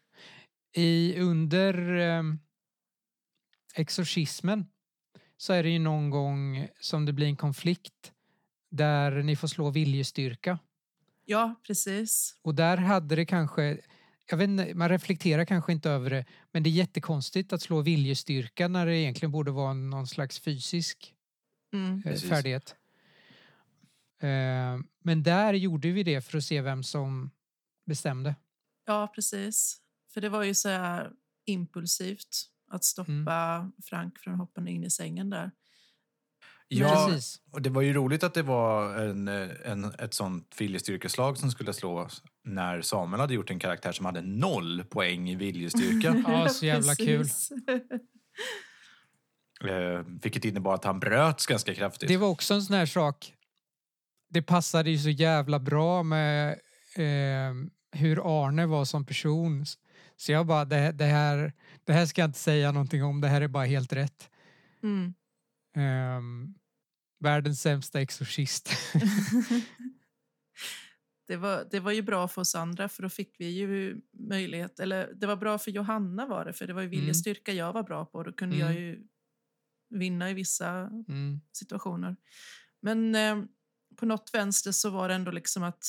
I, under eh, exorcismen så är det ju någon gång som det blir en konflikt där ni får slå viljestyrka. Ja, precis. Och där hade det kanske, jag vet inte, man reflekterar kanske inte över det, men det är jättekonstigt att slå viljestyrka när det egentligen borde vara någon slags fysisk Mm. eh, Precis. färdighet. Eh, Men där gjorde vi det för att se vem som bestämde. Ja, precis. För det var ju så här impulsivt att stoppa Mm. Frank från att hoppa in i sängen där. Ja, Precis. och det var ju roligt att det var en, en, ett sånt viljestyrkeslag som skulle slås när Samuel hade gjort en karaktär som hade noll poäng i viljestyrka. [laughs] Ja, så jävla kul. [laughs] Eh, vilket innebar att han bröts ganska kraftigt. Det var också en sån här sak. Det passade ju så jävla bra med eh, hur Arne var som person. Så jag bara, det, det, här, det här ska jag inte säga någonting om, det här är bara helt rätt. Mm. Ehm, världens sämsta exorcist. [laughs] det, var, det var ju bra för oss andra för då fick vi ju möjlighet, eller det var bra för Johanna var det, för det var ju Mm. viljestyrka jag var bra på och då kunde Mm. jag ju vinna i vissa Mm. situationer. Men eh, på något vänster så var det ändå liksom att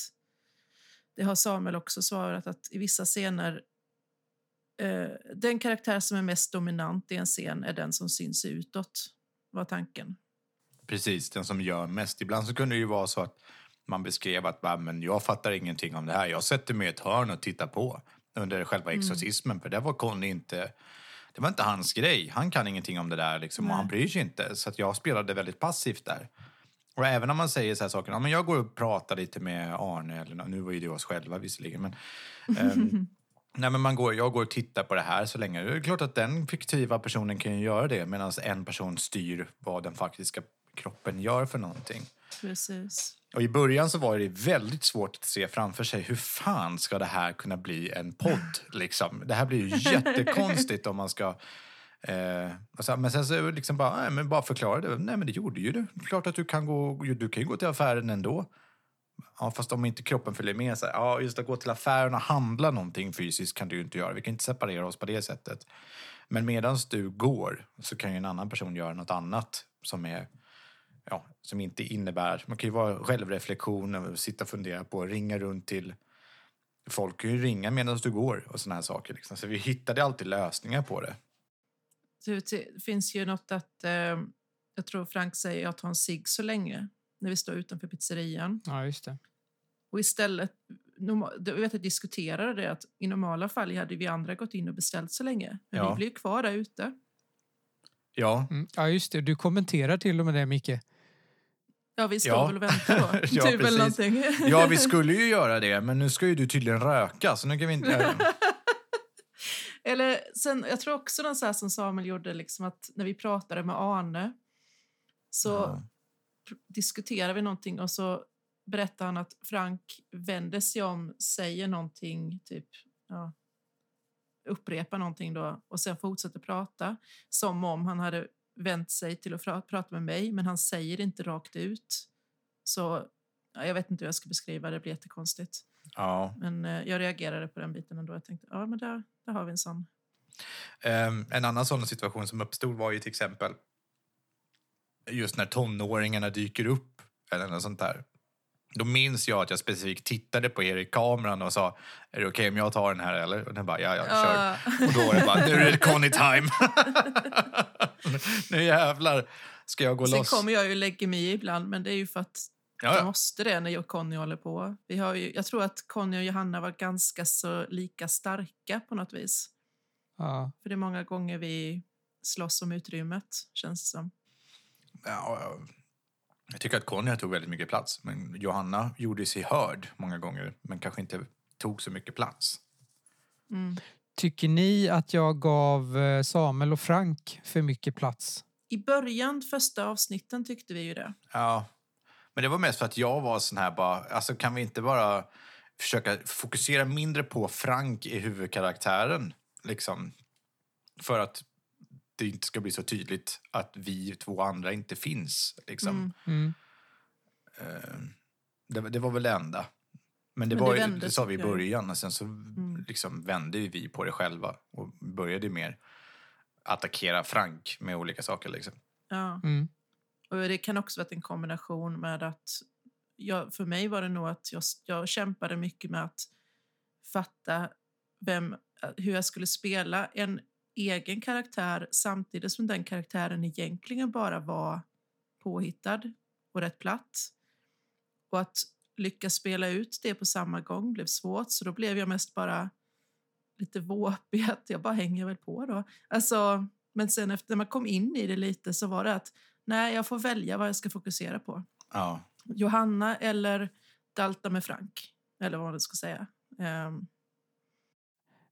det har Samuel också svarat att i vissa scener eh, den karaktär som är mest dominant i en scen är den som syns utåt, var tanken. Precis, den som gör mest. Ibland så kunde det ju vara så att man beskrev att "Va, men jag fattar ingenting om det här. Jag sätter mig i ett hörn och tittar på under själva Mm. exorcismen. För det var Conny inte... Det var inte hans grej. Han kan ingenting om det där liksom, och han bryr sig inte. Så att jag spelade väldigt passivt där. Och även om man säger så här saker, ja, men jag går och pratar lite med Arne, eller nu var ju det oss själva visserligen, men ehm, [laughs] Nej, men man går, jag går och tittar på det här så länge. Det är klart att den fiktiva personen kan ju göra det medan en person styr vad den faktiska kroppen gör för någonting. Precis. Och i början så var det väldigt svårt att se framför sig hur fan ska det här kunna bli en podd liksom. Det här blir ju [laughs] jättekonstigt om man ska Eh, och så, men sen så liksom bara, nej, men bara förklara det. Nej men det gjorde ju det. Klart att du kan gå, du kan gå till affären ändå. Ja, fast om inte kroppen följer med. Så här, ja, just att gå till affären och handla någonting fysiskt kan du inte göra. Vi kan inte separera oss på det sättet. Men medan du går så kan ju en annan person göra något annat som är ja, som inte innebär... Man kan ju vara självreflektion, och sitta och fundera på, ringa runt till... Folk kan ju ringa medan du går och såna här saker. Liksom. Så vi hittade alltid lösningar på det. Det finns ju något att... Eh, jag tror Frank säger att ta en cigg så länge när vi står utanför pizzerian. Ja, just det. Och istället... Jag vet att jag diskuterade det att i normala fall hade vi andra gått in och beställt så länge. Men Ja. vi blir ju kvar där ute. Ja, Mm. Ja, just det. Du kommenterar till och med det, Micke. Ja, vi står Ja. väl och väntar då. [laughs] Ja, typ eller någonting. ja, vi skulle ju göra det, men nu ska ju du tydligen röka, så nu kan vi inte... [laughs] Eller sen, jag tror också någon så här som Samuel gjorde, liksom att när vi pratade med Arne så Ja. diskuterade vi någonting och så berättade han att Frank vänder sig om, säger någonting, typ ja, upprepar någonting då och sen fortsätter prata som om han hade vänt sig till att prata med mig, men han säger inte rakt ut. Så ja, jag vet inte hur jag ska beskriva det, det blir jättekonstigt. Ja. Men eh, jag reagerade på den biten ändå. Jag tänkte, ja men där, där har vi en sån. Ehm, en annan sån situation som uppstod var ju till exempel just när tonåringarna dyker upp eller något sånt där. Då minns jag att jag specifikt tittade på er i kameran och sa är det okej om jag tar den här eller? Och den bara ja, ja, kör. Ja. Och då var det bara nu är det Conny time. [laughs] nu jävlar ska jag gå Sen loss. kommer jag ju lägger mig i ibland, men det är ju för att Ja, jag ja. måste det när jag och Conny håller på. Vi har ju, jag tror att Conny och Johanna var ganska så lika starka på något vis. Ja. För det är många gånger vi slåss om utrymmet, känns det som. Ja, ja. Jag tycker att Conny tog väldigt mycket plats. Men Johanna gjorde sig hörd många gånger men kanske inte tog så mycket plats. Mm. Tycker ni att jag gav eh, Samuel och Frank för mycket plats? I början, första avsnitten, tyckte vi ju det. Ja, men det var mest för att jag var sån här bara, alltså kan vi inte bara försöka fokusera mindre på Frank i huvudkaraktären liksom för att det inte ska bli så tydligt att vi två andra inte finns liksom. Mm. Mm. Eh, det, det var väl det enda. Men det, Men det var, vände, det sa vi i början och sen så Mm. liksom vände ju vi på det själva och började mer attackera Frank med olika saker liksom. Ja. Mm. Och det kan också vara en kombination med att jag, för mig var det nog att jag, jag kämpade mycket med att fatta vem, hur jag skulle spela en egen karaktär samtidigt som den karaktären egentligen bara var påhittad och rätt platt. Och att lyckas spela ut det på samma gång blev svårt så då blev jag mest bara lite våpig att jag bara hänger väl på då. Alltså, men sen efter man kom in i det lite så var det att nej, jag får välja vad jag ska fokusera på. Ja. Johanna eller dalta med Frank, eller vad man ska säga. Um,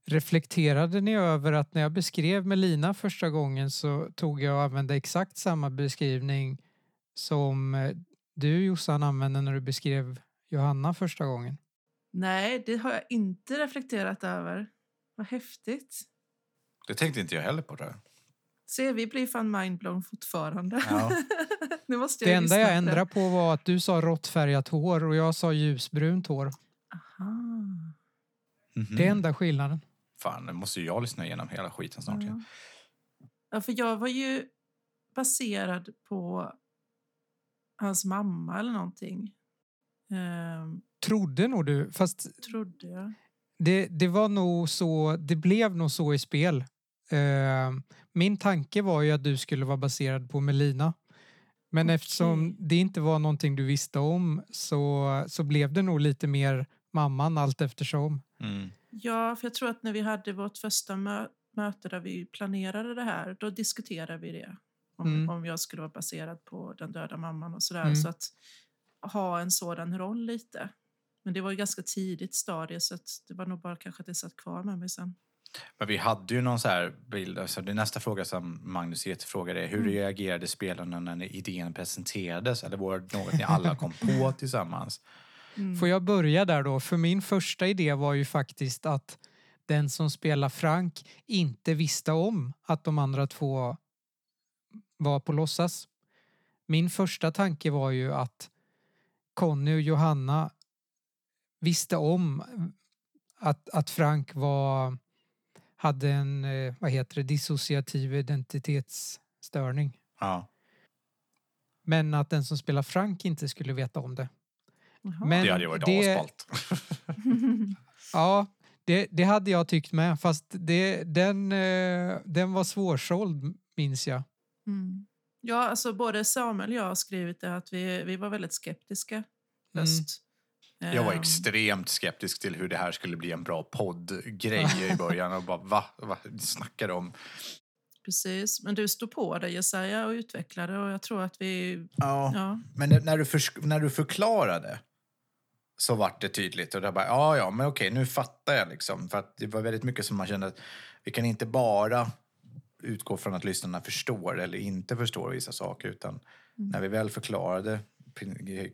Reflekterade ni över att när jag beskrev Melina första gången så tog jag och använde exakt samma beskrivning som eh, du Jossan använde när du beskrev Johanna första gången? nej, det har jag inte reflekterat över. Vad häftigt. Det tänkte inte jag heller på. Det. Se, vi blir fan mindblown fortfarande. Ja. [laughs] nu måste Det jag enda lyssna jag ändrade på var att du sa råttfärgat hår och jag sa ljusbrunt hår. Aha. Mhm. Det är enda skillnaden. Fan, nu måste ju jag lyssna igenom hela skiten snart. Ja. igen. ja, för jag var ju baserad på hans mamma eller någonting. Ehm, Trodde nog du, fast trodde jag. det, det var nog så, det blev nog så i spel. Eh, min tanke var ju att du skulle vara baserad på Melina. Men Okej. eftersom det inte var någonting du visste om så, så blev det nog lite mer mamman allt eftersom. Mm. Ja, för jag tror att när vi hade vårt första mö möte där vi planerade det här, då diskuterade vi det. Om, Mm. om jag skulle vara baserad på den döda mamman och sådär. Mm. Så att ha en sådan roll lite. Men det var ju ganska tidigt stadie så att det var nog bara kanske att det satt kvar med mig sen. Men vi hade ju någon så här bild. Alltså det nästa fråga som Magnus Ete frågade är hur Mm. reagerade spelarna när idén presenterades? Eller var det något ni alla kom på [laughs] tillsammans? Mm. Får jag börja där då? För min första idé var ju faktiskt att den som spelar Frank inte visste om att de andra två var på låtsas. Min första tanke var ju att Conny och Johanna visste om att, att Frank var hade en, eh, vad heter det, dissociativ identitetsstörning. Ja. Men att den som spelar Frank inte skulle veta om det. Men Det hade ju varit det- asballt. [laughs] Ja, det, det hade jag tyckt med. Fast det, den, eh, den var svårsåld, minns jag. Mm. Ja, alltså både Samuel och jag har skrivit det att vi, vi var väldigt skeptiska först. Jag var Ehm, extremt skeptisk till hur det här skulle bli en bra poddgrej i [laughs] början. Och bara, va? Vad snackar du om? Precis, men du stod på dig Jesaja och utvecklade och jag tror att vi... Ja. Ja, Men när- du, när du förklarade så vart det tydligt. Och det bara, ja, ja, men okej, nu fattar jag liksom. För att det var väldigt mycket som man kände att vi kan inte bara utgå från att lyssnarna förstår eller inte förstår vissa saker. Utan när vi väl förklarade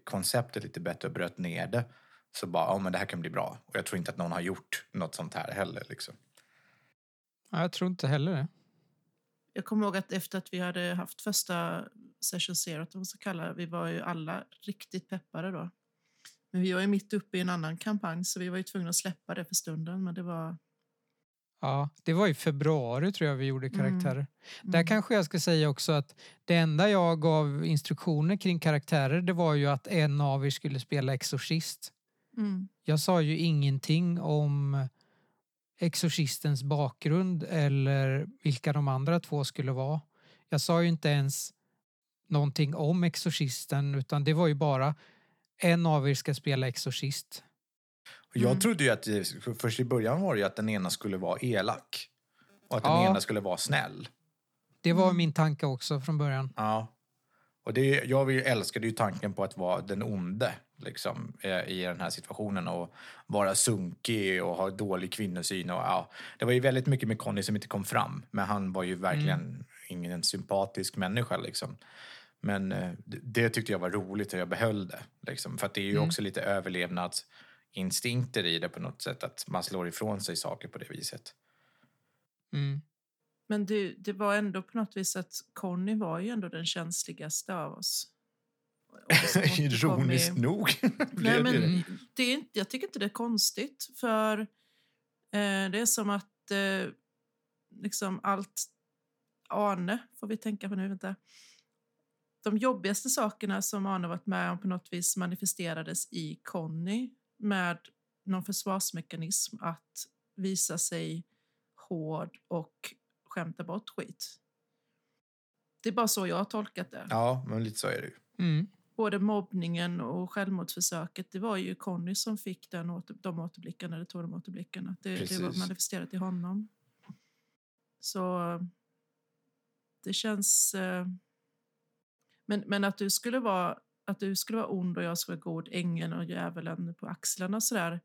konceptet lite bättre och bröt ner det så bara, ja men det här kan bli bra. Och jag tror inte att någon har gjort något sånt här heller liksom. Ja, Jag tror inte heller det. jag kommer ihåg att efter att vi hade haft första session zero, att man ska kalla det, vi var ju alla riktigt peppade då. Men vi var ju mitt uppe i en annan kampanj så vi var ju tvungna att släppa det för stunden. Men det var... Ja, det var i februari tror jag vi gjorde karaktärer. Där Mm. kanske jag ska säga också att det enda jag gav instruktioner kring karaktärer det var ju att en av er skulle spela exorcist. Mm. Jag sa ju ingenting om exorcistens bakgrund eller vilka de andra två skulle vara. Jag sa ju inte ens någonting om exorcisten utan det var ju bara en av er ska spela exorcist. Och jag Mm. trodde ju att, först i början var det ju att den ena skulle vara elak. Och att den Ja. ena skulle vara snäll. Det var Mm. min tanke också från början. Ja. Och det, jag älskade ju tanken på att vara den onde liksom, eh, i den här situationen och vara sunkig och ha dålig kvinnosyn. Och, ja, det var ju väldigt mycket med Conny som inte kom fram, men han var ju verkligen ingen sympatisk människa. Liksom. Men eh, det, tyckte jag var roligt och jag behöll det. Liksom, för att det är ju Mm. också lite överlevnadsinstinkter i det på något sätt, att man slår ifrån sig saker på det viset. Mm. Men det, det var ändå på något vis att Conny var ju ändå den känsligaste av oss. [laughs] Ironiskt nog. [laughs] Nej, men det är inte, jag tycker inte det är konstigt. För eh, det är som att eh, liksom allt... Arne får vi tänka på nu. Vänta. De jobbigaste sakerna som Arne varit med om på något vis manifesterades i Conny med någon försvarsmekanism att visa sig hård och skämta bort skit. Det är bara så jag har tolkat det. Ja, men lite så är det ju. Mm. Både mobbningen och självmordsförsöket, det var ju Conny som fick den åter, de återblickarna, eller tog de återblickarna. Det, det var manifesterat i honom. Så det känns... Eh, men, men att du skulle vara att du skulle vara ond och jag skulle vara god, ängeln och djävulen på axlarna och sådär.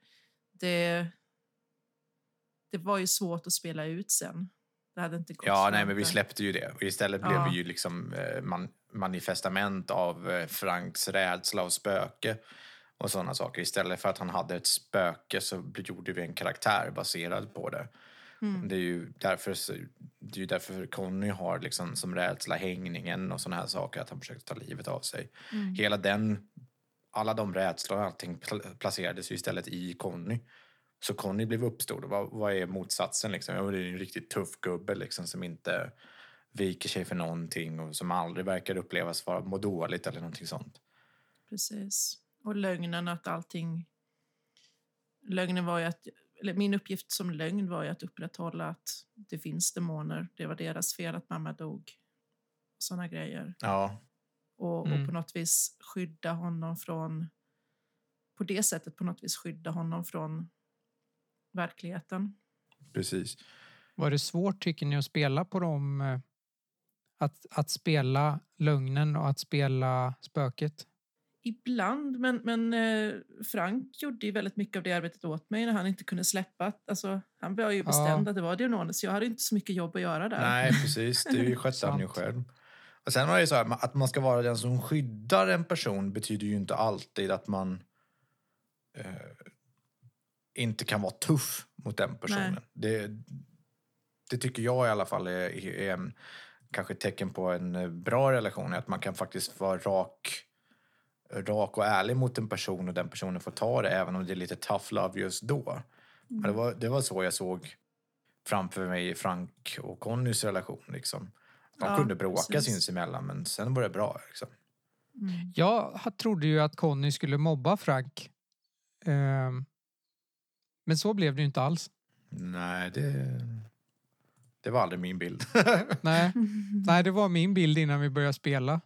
Det, det var ju svårt att spela ut sen. Det hade inte gått Ja, nej, men vi släppte ju det. Och istället Ja. blev vi ju liksom eh, man, manifestament av eh, Franks rädsla och spöke och sådana saker. Istället för att han hade ett spöke så gjorde vi en karaktär baserad på det. Mm. Det är ju därför, det är ju därför Conny har liksom som rädsla hängningen och sådana här saker, att han försökte ta livet av sig. Mm. Hela den, alla de rädslor och allting pla- placerades ju istället i Conny. Så Conny blev uppstod. Vad, vad är motsatsen liksom? Ja, det är en riktigt tuff gubbe liksom som inte viker sig för någonting och som aldrig verkar upplevas vara må dåligt eller någonting sånt. Precis. Och lögnen att allting... Lögnen var ju att... Eller min uppgift som lögn var ju att upprätthålla att det finns demoner. Det var deras fel att mamma dog. Såna grejer. Ja, Och, Mm. och på något vis skydda honom från... På det sättet på något vis skydda honom från verkligheten. precis. Var det svårt tycker ni att spela på dem? eh, Att, att spela lögnen och att spela spöket? Ibland, men, men eh, Frank gjorde ju väldigt mycket av det arbetet åt mig när han inte kunde släppa. Alltså, han var ju Ja. bestämd att det var Dionones, så jag hade inte så mycket jobb att göra där. Nej, precis. Det [laughs] skötte han ju själv. Och sen var det så här, att man ska vara den som skyddar en person betyder ju inte alltid att man eh, inte kan vara tuff mot den personen. Det, det tycker jag i alla fall är, är en, kanske ett tecken på en eh, bra relation. Att man kan faktiskt vara rak, rak och ärlig mot en person och den personen får ta det även om det är lite tough love just då. Men Det, var, det var så jag såg framför mig Frank och Connys relation. Liksom. De Ja, kunde bråka precis. sinsemellan men sen var det bra. Liksom. Mm. Jag trodde ju att Conny skulle mobba Frank. Ehm, Men så blev det ju inte alls. Nej, det, det var aldrig min bild. [laughs] Nej, [laughs] Nej det var min bild innan vi började spela.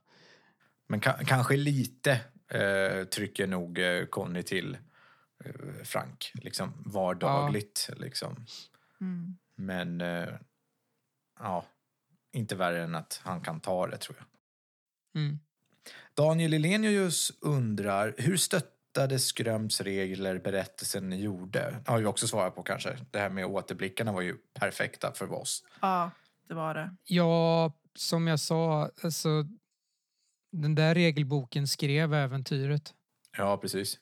men ka- kanske lite eh, trycker nog eh, Conny till eh, Frank. Liksom vardagligt. Liksom. Mm. Men eh, ja, inte värre än att han kan ta det tror jag. Mm. Daniel Elenius undrar hur stöttade Skröms regler berättelsen ni gjorde? har vi också svarat på kanske. Det här med återblickarna var ju perfekta för oss. Ja, det var det. Ja, som jag sa, alltså, den där regelboken skrev äventyret. Ja, precis.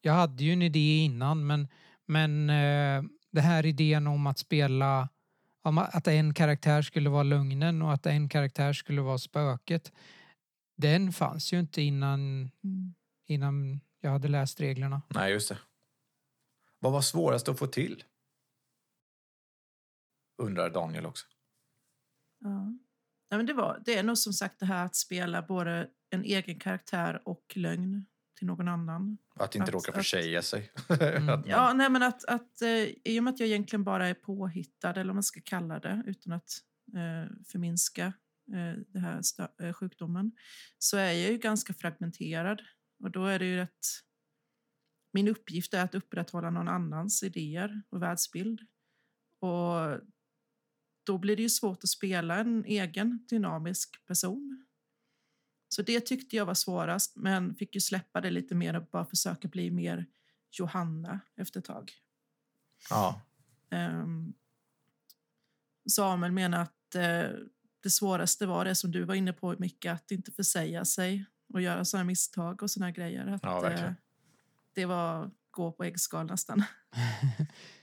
Jag hade ju en idé innan, men, men eh, det här idén om att spela om att en karaktär skulle vara lögnen och att en karaktär skulle vara spöket. Den fanns ju inte innan, Mm. innan jag hade läst reglerna. Nej, just det. Vad var svårast att få till? Undrar Daniel också. Ja. Ja, men det, var, det är nog som sagt det här att spela både en egen karaktär och lögn till någon annan. Att inte Att- råka att- försäga sig. [laughs] Mm. Att man- Ja, nej, men att, att eh, i och med att jag egentligen bara är påhittad, eller vad man ska kalla det, utan att eh, förminska eh, det här stö- eh, sjukdomen, så är jag ju ganska fragmenterad. Och då är det ju rätt... Min uppgift är att upprätthålla någon annans idéer och världsbild. Och då blir det ju svårt att spela en egen dynamisk person. Så det tyckte jag var svårast, men fick ju släppa det lite mer och bara försöka bli mer Johanna efter ett tag. ja. Ehm, Samuel menar att eh, det svåraste var det som du var inne på, Micke, att inte försäga sig och göra sådana misstag och sådana grejer. Att, Ja, verkligen. eh, det var gå på äggskal nästan. [laughs]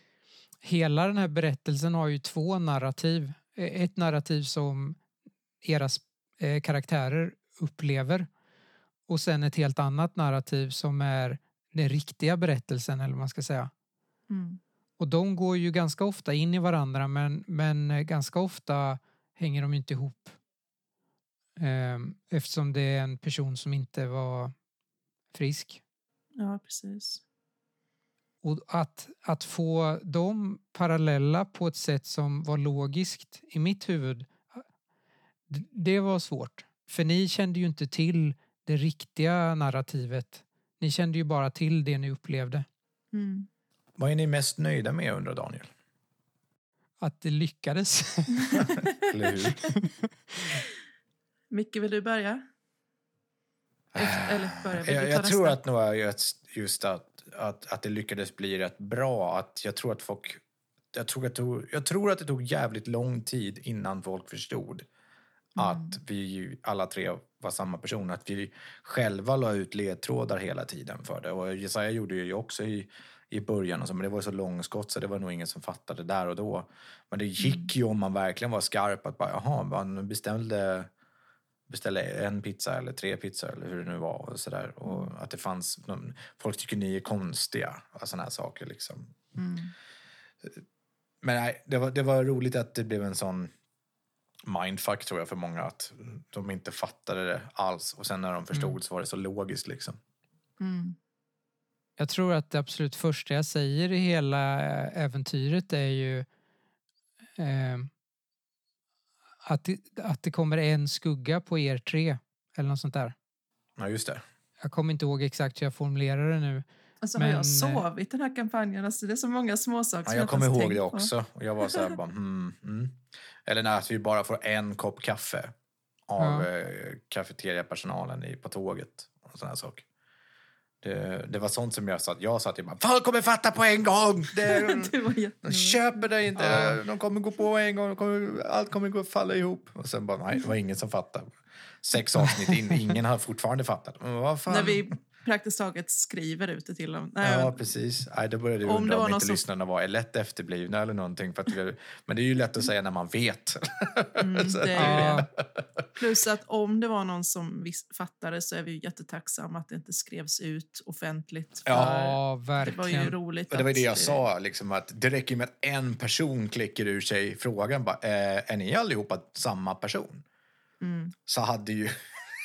Hela den här berättelsen har ju två narrativ. Eh, Ett narrativ som era eh, karaktärer upplever och sen ett helt annat narrativ som är den riktiga berättelsen eller vad man ska säga. Mm. Och de går ju ganska ofta in i varandra men, men eh, ganska ofta hänger de inte ihop. eh, eftersom det är en person som inte var frisk. Ja, precis. Och att, att få dem parallella på ett sätt som var logiskt i mitt huvud, det var svårt. För ni kände ju inte till det riktiga narrativet. Ni kände ju bara till det ni upplevde. Mm. Vad är ni mest nöjda med undrar Daniel? Att det lyckades. [laughs] Eller hur? [laughs] Micke, vill du börja? Eller börja, vill du Jag, ta jag tror att nog just att, att, att det lyckades bli rätt bra. Att jag tror att folk... Jag tror, att det tog, jag tror att det tog jävligt lång tid innan folk förstod att vi alla tre var samma person. Att vi själva la ut ledtrådar hela tiden för det. Och Jesaja gjorde ju också i, i början, och så, men det var så långskott så det var nog ingen som fattade där och då. Men det gick ju om man verkligen var skarp att bara, jaha, man beställde beställa en pizza eller tre pizzor eller hur det nu var och sådär. Och att det fanns, någon, folk tycker ni är konstiga och sådana här saker liksom. Mm. Men nej, det var, det var roligt att det blev en sån mindfuck tror jag för många att de inte fattade det alls och sen när de förstod Mm. så var det så logiskt liksom. Mm. Jag tror att det absolut första jag säger i hela eh, äventyret är ju eh, att, det, att det kommer en skugga på er tre. Eller något sånt där. Ja, just det. Jag kommer inte ihåg exakt hur jag formulerar det nu. Alltså, Men, har eh, jag sovit den här kampanjen? Alltså, det är så många småsaker Ja, jag inte kommer ihåg det på. också. Och jag var så här [laughs] bara, hmm, mm. Eller när att vi bara får en kopp kaffe av Ja. eh, kafeteriapersonalen i, på tåget och sådana saker. Det, det var sånt som jag satt, jag satt ju bara, folk kommer fatta på en gång! Det, [laughs] de jättenoga. köper det inte, Ja. de kommer gå på en gång, de kommer, allt kommer gå falla ihop. Och sen bara, nej, det var ingen som fattade. Sex avsnitt in, ingen har fortfarande fattat. Men vad fan? När vi praktiskt taget skriver ut det till dem. Nej, Ja, precis. Nej, då började jag Om det undra var om någon inte som- lyssnarna var lätt efterblivna eller någonting. För att vi, men det är ju lätt att säga när man vet. [laughs] Mm, det Ja. det. Plus att om det var någon som fattade så är vi ju jättetacksamma att det inte skrevs ut offentligt. För Ja, det var ju verkligen. roligt. Och det var det jag sa, liksom, att det räcker med att en person klickar ur sig frågan bara, eh, är ni allihopa samma person? Mm. Så hade ju,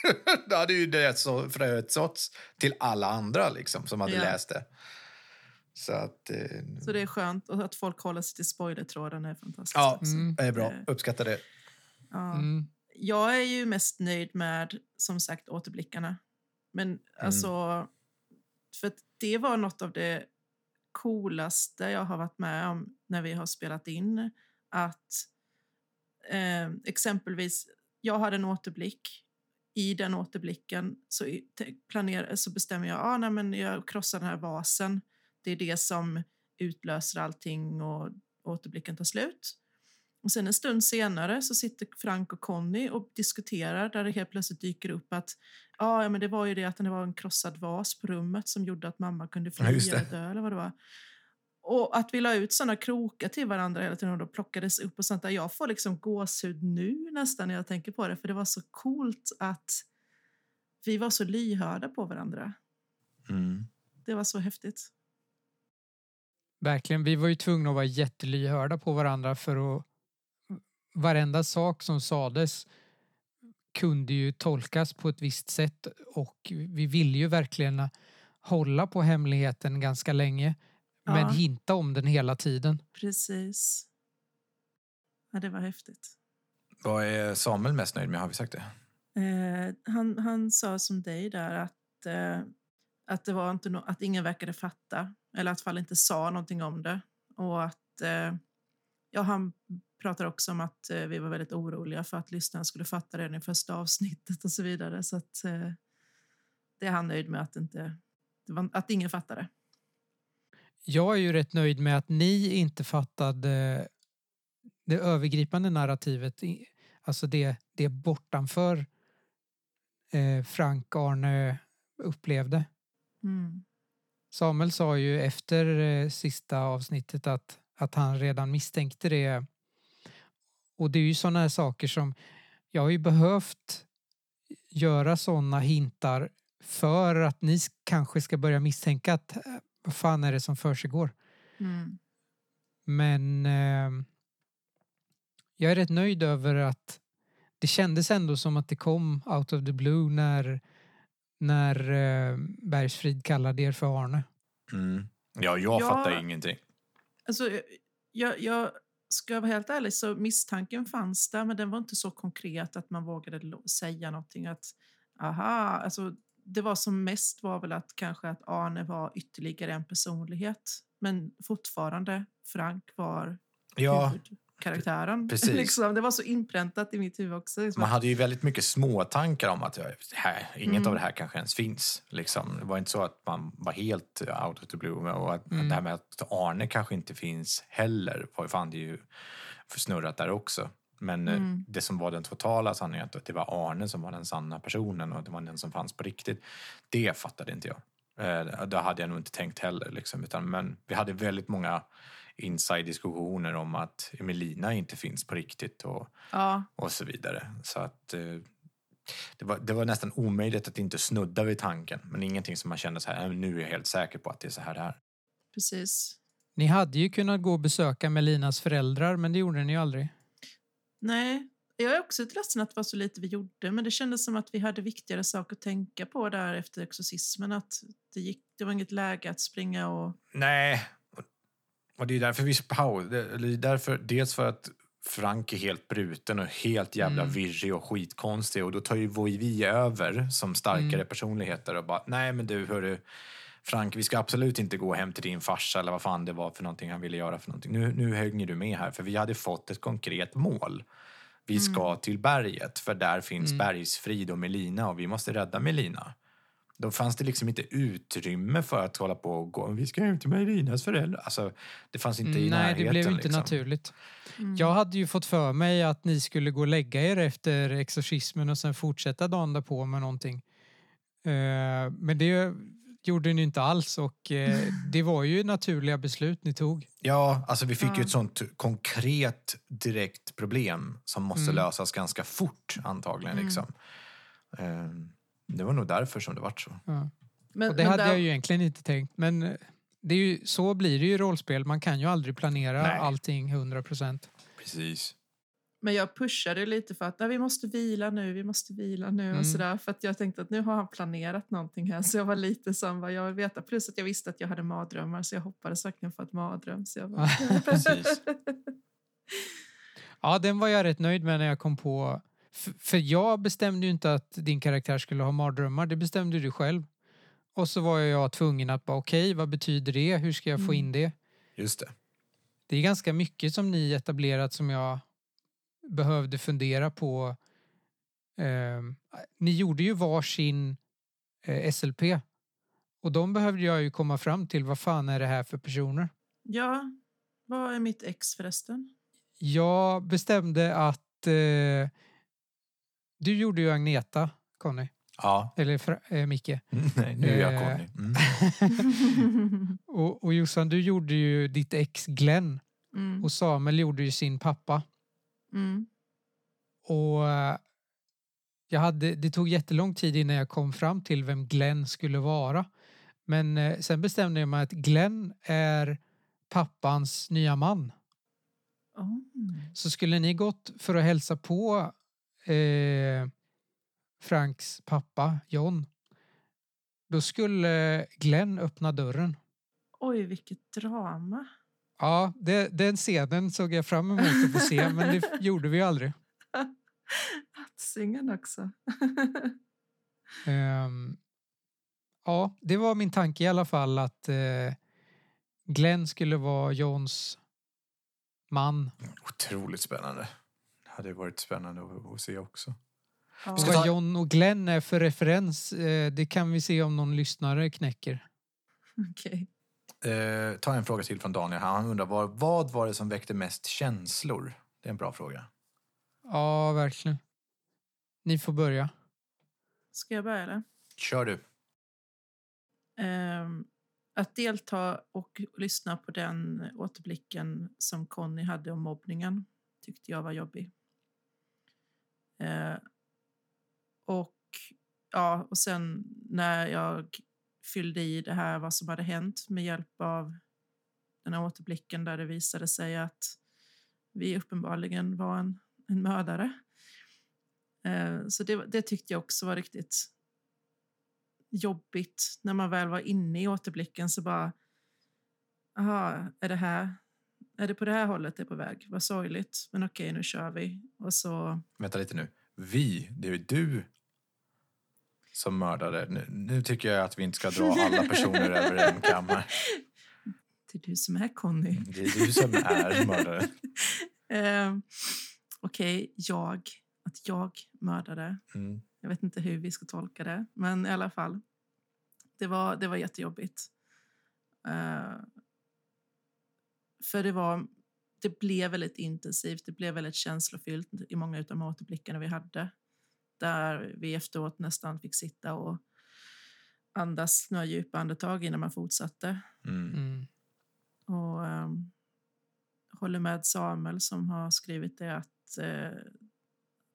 [laughs] då hade ju det så fröet såtts till alla andra liksom, som hade Ja. läst det. Så att... Eh, Så det är skönt och att folk håller sig till spoilertråden är fantastiskt. ja, också. Mm. det är bra. Eh, Uppskattar det. Ja. Mm. Jag är ju mest nöjd med, som sagt, återblickarna. Men alltså, för att det var något av det coolaste jag har varit med om när vi har spelat in. Att eh, exempelvis, jag hade en återblick. I den återblicken så, i- te- planer, så bestämmer jag, ah, nej, men jag krossar den här vasen. Det är det som utlöser allting och återblicken tar slut. Och sen en stund senare så sitter Frank och Conny och diskuterar där det helt plötsligt dyker upp att "Ja, ja, men det var ju det att det var en krossad vas på rummet som gjorde att mamma kunde fly Ja, dö eller vad det var. Och att vi la ut sådana krokar till varandra hela tiden och då plockades upp och sånt där. Jag får liksom gåshud nu nästan när jag tänker på det för det var så coolt att vi var så lyhörda på varandra. Mm. Det var så häftigt. Verkligen. Vi var ju tvungna att vara jättelyhörda på varandra för att varenda sak som sades kunde ju tolkas på ett visst sätt och vi ville ju verkligen hålla på hemligheten ganska länge men Ja. hinta om den hela tiden. Precis. Ja, det var häftigt. Vad är Samuel mest nöjd med? Har vi sagt det? Eh, han, han sa som dig där att, eh, att, det var inte no- att ingen verkade fatta eller att fall inte sa någonting om det. Och att eh, ja, han pratar också om att eh, vi var väldigt oroliga för att lyssnarna skulle fatta det i första avsnittet och så vidare. Så att, eh, det är han nöjd med att, inte, det var, att ingen fattade. Jag är ju rätt nöjd med att ni inte fattade det övergripande narrativet, alltså det, det bortanför eh, Frank Arne upplevde. Mm. Samuel sa ju efter eh, sista avsnittet att, att han redan misstänkte det. Och det är ju sådana här saker som jag har ju behövt göra sådana hintar för att ni kanske ska börja misstänka att eh, vad fan är det som försiggår. Mm. Men eh, jag är rätt nöjd över att det kändes ändå som att det kom out of the blue när, när eh, Bergsfrid kallade er för Arne. Mm. Ja, jag Ja. fattar ingenting. Alltså, jag, jag ska vara helt ärlig så misstanken fanns där men den var inte så konkret att man vågade säga någonting att aha, alltså det var som mest var väl att kanske att Arne var ytterligare en personlighet men fortfarande Frank var Ja, huvudkaraktären. [laughs] precis. liksom, det var så inpräntat i mitt huvud också. Liksom. man hade ju väldigt mycket små tankar om att här, inget Mm. av det här kanske ens finns. Liksom. Det var inte så att man var helt out of the blue. Och att, Mm. det här med att Arne kanske inte finns heller var fan det är ju försnurrat där också. Men eh, Mm. det som var den totala sanningen, att det var Arne som var den sanna personen och det var den som fanns på riktigt, det fattade inte jag. Eh, det hade jag nog inte tänkt heller. Liksom, utan, men vi hade väldigt många inside-diskussioner om att Emelina inte finns på riktigt och, ja, och så vidare. Så att eh, det var, det var nästan omöjligt att inte snudda vid tanken. Men ingenting som man kände så här, "Nej, nu är jag helt säker på att det är så här det är. precis. Ni hade ju kunnat gå och besöka Melinas föräldrar men det gjorde ni ju aldrig. Nej, jag är också ledsen att det var så lite vi gjorde, men det kändes som att vi hade viktigare saker att tänka på där efter exorcismen. Att det, gick, det var inget läge att springa och... Nej, och det är därför vi paus, eller därför, dels för att Frank är helt bruten och helt jävla Mm. virrig och skitkonstig och då tar ju vi över som starkare Mm. personligheter och bara nej men du hörru Frank, vi ska absolut inte gå hem till din farsa eller vad fan det var för någonting han ville göra för någonting. Nu, nu hänger du med här för vi hade fått ett konkret mål. Vi ska till berget för där finns Mm. Bergsfrid och Melina och vi måste rädda Melina. Då fanns det liksom inte utrymme för att hålla på och gå. Vi ska hem till Melinas föräldrar. Alltså, det fanns inte i Mm, Nej, närheten. det blev inte liksom. naturligt. Mm. Jag hade ju fått för mig att ni skulle gå och lägga er efter exorcismen och sen fortsätta dagen därpå med någonting. Eh, men det gjorde ni inte alls och eh, [laughs] det var ju naturliga beslut ni tog. Ja, alltså vi fick ju Ja. ett sånt konkret direkt problem som måste Mm. lösas ganska fort antagligen. Mm. Liksom. Ehm, det var nog därför som det vart så. Ja. Men, Och det men hade där- jag ju egentligen inte tänkt. Men eh, det är ju, så blir det ju i rollspel. Man kan ju aldrig planera Nej. allting 100 procent. Precis. Men jag pushade lite för att nej, vi måste vila nu, vi måste vila nu Mm. och sådär. För att jag tänkte att nu har han planerat någonting här. Så jag var lite som vad jag vill veta. Plus att jag visste att jag hade mardrömmar så jag hoppades verkligen på ett mardröm. Så jag bara, [laughs] Precis. Ja, den var jag rätt nöjd med när jag kom på. För jag bestämde ju inte att din karaktär skulle ha mardrömmar. Det bestämde du själv. Och så var jag tvungen att bara okej, vad betyder det? Hur ska jag få Mm. in det? Just det. Det är ganska mycket som ni etablerat som jag behövde fundera på. Ehm, ni gjorde ju varsin eh, SLP. Och de behövde jag ju komma fram till. Vad fan är det här för personer? ja, vad är mitt ex förresten? Jag bestämde att eh, du gjorde ju Agneta, Conny. Ja. Eller eh, Micke. [laughs] Nej, nu är jag Eh. Conny. Mm. [laughs] och, och Jossan, du gjorde ju ditt ex Glenn. mm, Och Samuel gjorde ju sin pappa. Mm, Och eh, jag hade, det tog jättelång tid innan jag kom fram till vem Glenn skulle vara. Men eh, sen bestämde jag mig att Glenn är pappans nya man. oh. Så skulle ni gått för att hälsa på eh, Franks pappa John då skulle Glenn öppna dörren. Oj, vilket drama. Ja, det, den scenen såg jag fram emot att få se [laughs] men det gjorde vi aldrig. Hatsingen också. Ehm, ja, det var min tanke i alla fall att eh, Glenn skulle vara Johns man. Otroligt spännande. Det hade varit spännande att, att se också. Ja. Vad ta- John och Glenn är för referens, eh, det kan vi se om någon lyssnare knäcker. [laughs] Okej. Eh, ta en fråga till från Daniel. Han undrar vad, vad var det som väckte mest känslor? Det är en bra fråga. Ja, verkligen. Ni får börja. Ska jag börja eller? Kör du. Ehm, att delta och lyssna på den återblicken som Conny hade om mobbningen tyckte jag var jobbig. Eh, och, ja, och sen när jag fyllde i det här vad som hade hänt med hjälp av den här återblicken där det visade sig att vi uppenbarligen var en, en mördare. Eh, så det, det tyckte jag också var riktigt jobbigt. När man väl var inne i återblicken så bara... Aha, är det här... Är det på det här hållet det är på väg? Vad sorgligt. Men okej, nu kör vi. Och så... Vänta lite nu. Vi, det är ju du som mördare. Nu, nu tycker jag att vi inte ska dra alla personer över en kam här. [laughs] Det är du som är Conny. Det är du som är mördare. [laughs] Eh, Okej, jag. Att jag mördade. Mm. Jag vet inte hur vi ska tolka det, men i alla fall. Det var, det var jättejobbigt. Eh, för det var... Det blev väldigt intensivt, det blev väldigt känslofyllt i många av de återblickarna vi hade. Där vi efteråt nästan fick sitta och andas några djupa andetag innan man fortsatte. Mm. Mm. Och um, håller med Samuel som har skrivit det att eh,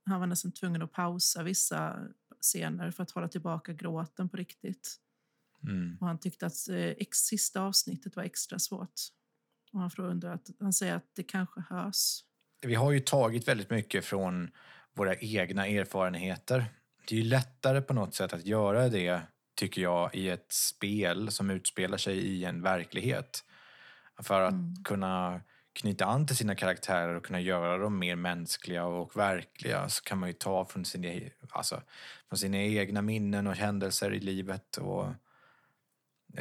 han var nästan tvungen att pausa vissa scener för att hålla tillbaka gråten på riktigt. Mm. Och han tyckte att eh, ex, sista avsnittet var extra svårt. Och han, får undra att, han säger att det kanske hörs. Vi har ju tagit väldigt mycket från våra egna erfarenheter. Det är ju lättare på något sätt att göra det, tycker jag, i ett spel som utspelar sig i en verklighet. För att Mm. kunna knyta an till sina karaktärer och kunna göra dem mer mänskliga och verkliga så kan man ju ta från sina, alltså, från sina egna minnen och händelser i livet och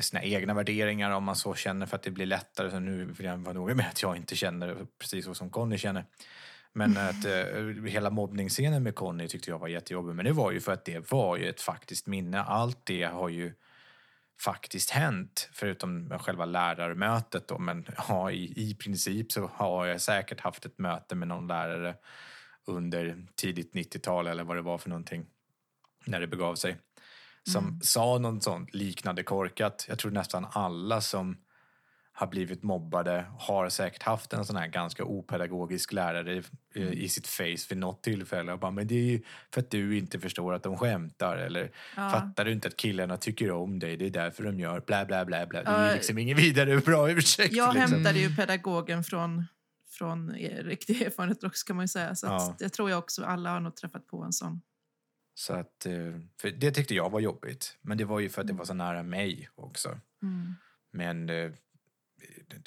sina egna värderingar om man så känner för att det blir lättare. Så nu vill jag vara noga med att jag inte känner precis så som Conny känner. Men att eh, hela mobbningsscenen med Conny tyckte jag var jättejobbig. Men det var ju för att det var ju ett faktiskt minne. Allt det har ju faktiskt hänt, förutom själva lärarmötet då. Men ja, i, i princip så har jag säkert haft ett möte med någon lärare under tidigt 90-tal eller vad det var för någonting, när det begav sig. Som Mm. sa något sånt liknande korkat. Jag tror nästan alla som har blivit mobbade har säkert haft en sån här ganska opedagogisk lärare i, i sitt face vid något tillfälle. Och bara, men det är ju för att du inte förstår att de skämtar. Eller Ja. fattar du inte att killarna tycker om dig? Det är därför de gör bla bla bla bla. Det är ju liksom ingen vidare [laughs] bra ursäkt. Jag liksom. hämtade ju pedagogen från, från er riktig erfarenhet också kan man ju säga. Så Ja. det tror jag också alla har nog träffat på en sån. Så att, eh, för det tyckte jag var jobbigt. Men det var ju för att det var så nära mig också. Mm. Men eh,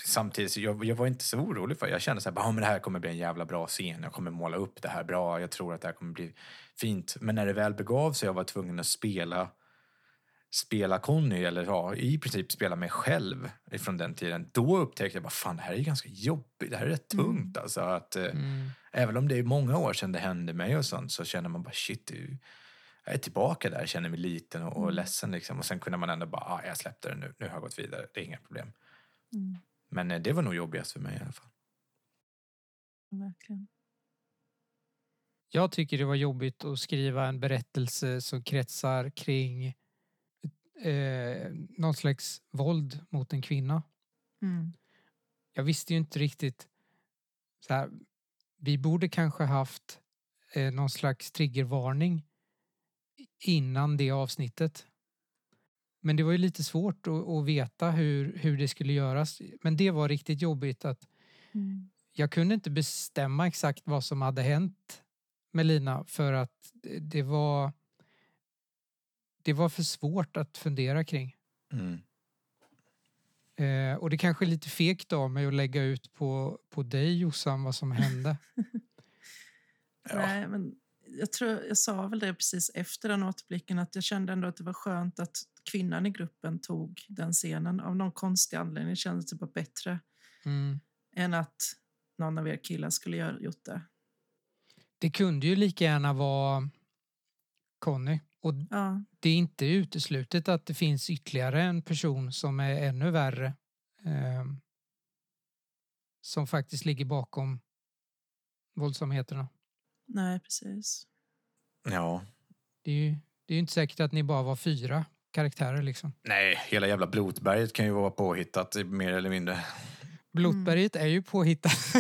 samtidigt, så jag, jag var inte så orolig för Jag kände så här, "Ja, men det här kommer bli en jävla bra scen. Jag kommer måla upp det här bra. Jag tror att det här kommer bli fint. Men när det väl begav sig jag var tvungen att spela spela Conny, eller ja, i princip spela mig själv från den tiden. Då upptäckte jag bara, fan det här är ganska jobbigt. Det här är rätt Mm. tungt alltså. Att, eh, Mm. Även om det är många år sedan det hände mig och sånt så känner man bara shit, du, jag är tillbaka där, känner mig liten och, och Mm. ledsen liksom. Och sen kunde man ändå bara, ah, jag släppte det nu, nu har jag gått vidare, det är inga problem. Mm. Men eh, det var nog jobbigast för mig i alla fall. Verkligen. Jag tycker det var jobbigt att skriva en berättelse som kretsar kring eh, någon slags våld mot en kvinna. Mm. Jag visste ju inte riktigt så här, vi borde kanske haft eh, någon slags triggervarning innan det avsnittet. Men det var ju lite svårt att, att veta hur, hur det skulle göras. Men det var riktigt jobbigt att Mm. jag kunde inte bestämma exakt vad som hade hänt med Lina för att det- det var det var för svårt att fundera kring. Mm. Eh, och det kanske är lite fegt av mig att lägga ut på, på dig Jossan vad som hände. [laughs] Ja. Nej, men jag tror jag sa väl det precis efter den återblicken att jag kände ändå att det var skönt att kvinnan i gruppen tog den scenen. Av någon konstig anledning kändes det bara bättre Mm. än att någon av er killar skulle göra gjort det. Det kunde ju lika gärna vara Conny. Och Ja, det är inte uteslutet att det finns ytterligare en person som är ännu värre. Eh, som faktiskt ligger bakom våldsamheterna. nej precis. ja. Det är ju det är ju inte säkert att ni bara var fyra karaktärer liksom. Nej, hela jävla blotberget kan ju vara påhittat mer eller mindre. Blotberget är ju påhittat. [laughs]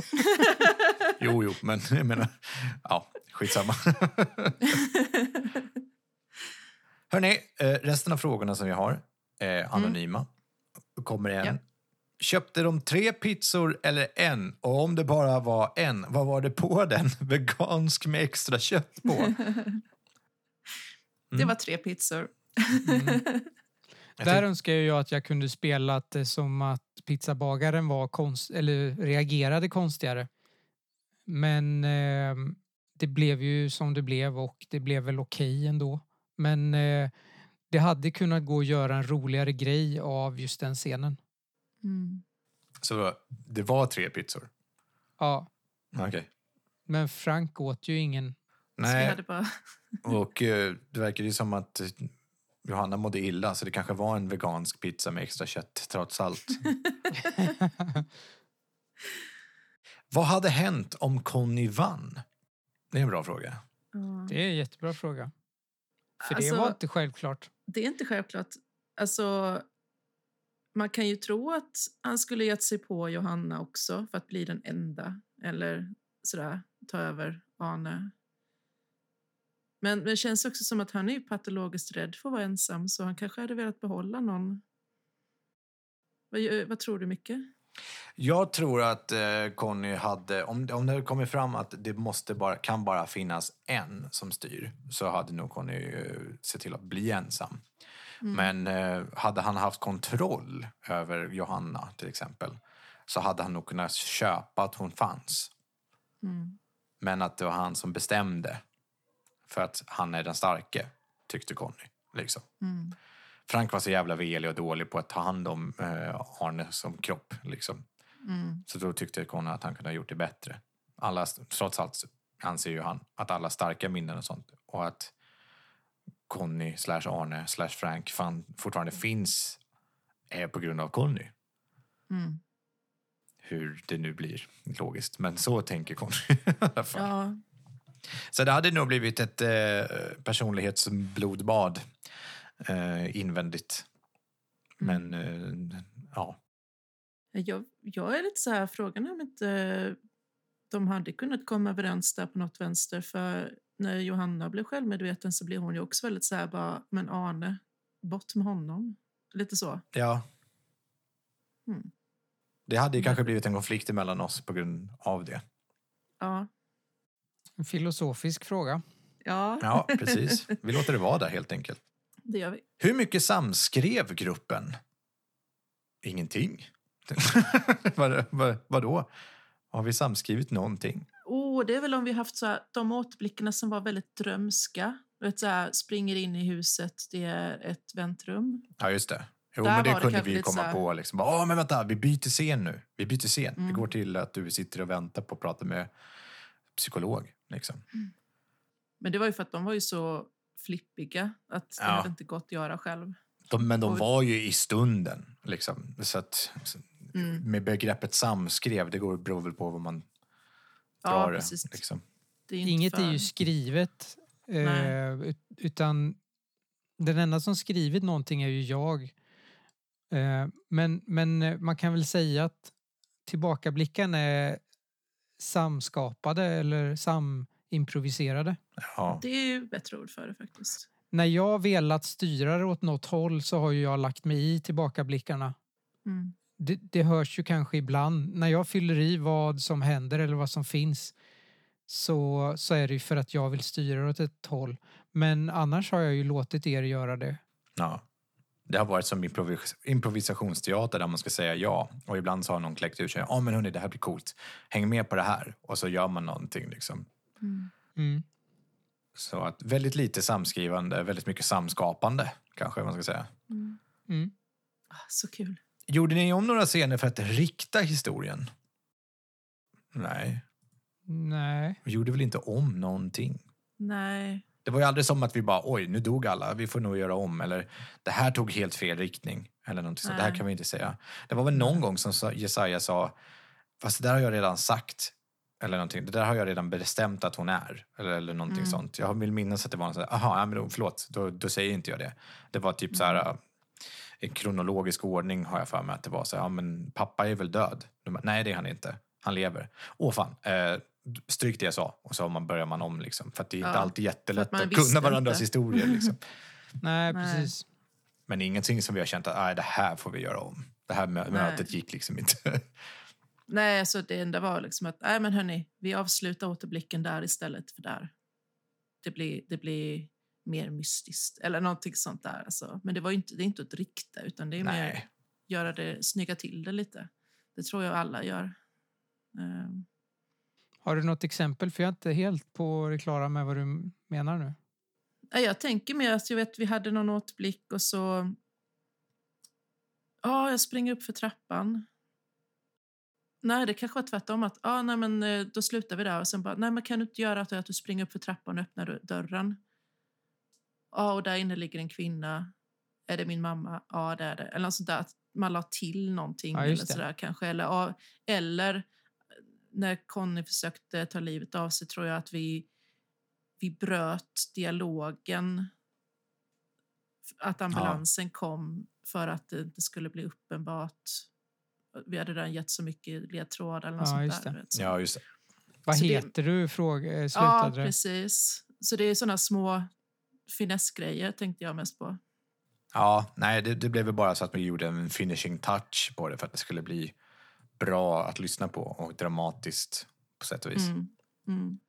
Jo, jo, men jag menar, ja, skitsamma. [laughs] Hörni, eh, resten av frågorna som vi har är anonyma. kommer en Ja. Köpte de tre pizzor eller en? Och om det bara var en, vad var det på den? [laughs] Vegansk med extra kött på? Det var tre pizzor. Mm. [laughs] Där önskar jag att jag kunde spela det som att pizzabagaren var konst, eller reagerade konstigare. Men eh, det blev ju som det blev och det blev väl okej ändå. Men eh, det hade kunnat gå att göra en roligare grej av just den scenen. Mm. Så det var tre pizzor? Ja, Okej. men Frank åt ju ingen. Nej, bara... och eh, det verkar ju som att eh, Johanna mådde illa så det kanske var en vegansk pizza med extra kött trots allt. [laughs] Vad hade hänt om Conny vann? Det är en bra fråga. Ja. Det är en jättebra fråga. För Alltså- det var inte självklart. Det är inte självklart. Alltså, man kan ju tro att han skulle gett sig på Johanna också för att bli den enda. Eller sådär, ta över Arne. Men det känns också som att han är ju patologiskt rädd för att vara ensam så han kanske hade velat behålla någon. Vad, vad tror du, mycket? Jag tror att eh, Conny hade, om, om det kommer fram att det måste bara, kan bara finnas en som styr så hade nog Conny eh, sett till att bli ensam. Mm. Men eh, hade han haft kontroll över Johanna till exempel så hade han nog kunnat köpa att hon fanns. Mm. Men att det var han som bestämde för att han är den starke, tyckte Conny. Liksom. Mm. Frank var så jävla velig och dålig på att ta hand om eh, Arne som kropp. Liksom. Mm. Så då tyckte Conny att han kunde ha gjort det bättre. Alla, trots allt anser ju han att alla starka minnen och sånt och att Conny slash Arne slash Frank fan, fortfarande finns är på grund av Conny. Mm. Hur det nu blir logiskt. Men så tänker Conny [laughs] i alla fall. Ja, Så det hade nog blivit ett eh, personlighetsblodbad eh, invändigt. Men eh, ja, Jag, jag är lite så här, frågan är om inte de hade kunnat komma överens där på något vänster. För när Johanna blev självmedveten så blev hon ju också väldigt så här bara, men Arne, bort med honom. Lite så. ja. Mm. Det hade ju kanske blivit en konflikt mellan oss på grund av det. Ja. En filosofisk fråga. Ja, Ja, precis. Vi låter det vara där helt enkelt. det gör vi. Hur mycket samskrev gruppen? Ingenting. [laughs] vad, vad, vadå? Har vi samskrivit någonting? Oh, det är väl om vi haft så här, de återblickarna som var väldigt drömska. Du vet, så här, springer in i huset, det är ett väntrum. Ja, just det. Jo, Där men det det kunde kanske vi komma så här- på. Liksom. Åh, men vänta, vi byter scen nu. Vi byter scen. Vi Mm. går till att du sitter och väntar på att prata med psykolog. Liksom. Men det var ju för att de var ju så flippiga att det Ja. hade inte gått att göra själv. De, men de Och- var ju i stunden. Liksom. Så att, så- Mm. med begreppet samskrev, det går, beror väl på vad man Ja, drar det. precis. Liksom. Det är Inget för... är ju skrivet. Eh, ut- utan den enda som skrivit någonting är ju jag. Eh, men, men eh, man kan väl säga att tillbakablicken är samskapade eller samimproviserade. Ja. Det är ju bättre ord för det faktiskt. När jag velat styra det åt något håll så har ju jag lagt mig i tillbakablickarna. Mm. Det, det hörs ju kanske ibland. När jag fyller i vad som händer eller vad som finns så, så är det ju för att jag vill styra det åt ett håll. Men annars har jag ju låtit er göra det. Ja. Det har varit som improvis improvisationsteater där man ska säga ja. Och ibland så har någon kläckt ur sig. Ja men hörni, det här blir coolt. Häng med på det här. Och så gör man någonting liksom. Mm. Mm. Så att väldigt lite samskrivande, väldigt mycket samskapande kanske man ska säga. Mm. Mm. Ah, så kul. Gjorde ni om några scener för att rikta historien? Nej, Nej. vi gjorde väl inte om någonting. Nej. Det var ju aldrig som att vi bara oj, nu dog alla, vi får nog göra om. Eller det här tog helt fel riktning. Eller någonting så. Det här kan vi inte säga. Det var väl någon gång som sa- Jesaja sa, fast det där har jag redan sagt. Eller någonting. Det där har jag redan bestämt att hon är. Eller, eller någonting Mm. sånt. Jag vill minnas att det var en sån där, aha, ja, men då, förlåt, då, då säger inte jag det. Det var typ så Mm. här, äh, i kronologisk ordning har jag för mig att det var så här, ja men pappa är väl död? Bara, Nej, det är han inte. Han lever. Åh fan, eh, stryk det jag sa. Och så man börjar man om liksom. För att det är inte Ja, alltid jättelätt att visste kunna varandras inte. historier liksom. [laughs] Nej, Nej. precis. Men ingenting som vi har känt att, nej, det här får vi göra om. Det här mö- Nej. mötet gick liksom inte. [laughs] Nej, så det enda var liksom att, nej men hörni, vi avslutar återblicken där istället för där. Det blir, det blir mer mystiskt eller någonting sånt där. Alltså. Men det var inte, det är inte att rikta utan det är mer Nej. göra det, snygga till det lite. Det tror jag alla gör. Ehm, Har du något exempel? För jag är inte helt på det klara med vad du menar nu. Jag tänker mer att jag vet vi hade någon återblick och så... Ja, jag springer upp för trappan. Nej, det kanske var tvärtom. Att, ja, nej, men, eh, då slutar vi där. Och sen bara, nej, men kan du inte göra att, du springer upp för trappan och öppnar dö- dörren? Ja, och där inne ligger en kvinna. Är det min mamma? Ja, det är det. Eller något sånt där. Att man la till någonting. Ja, eller sådär, kanske. Eller, eller när Conny försökte ta livet av sig tror jag att vi vi bröt dialogen. Att ambulansen kom för att det inte skulle bli uppenbart. Vi hade redan gett så mycket ledtrådar eller något Ja, sånt där. det. så. Ja, just det. Vad Så det- heter du? Fråga, eh, ja, slutade det. precis. Så det är såna små finessgrejer tänkte jag mest på. Ja, nej, det, det blev väl bara så att vi gjorde en finishing touch på det för att det skulle bli bra att lyssna på och dramatiskt på sätt och vis. Mm. Mm.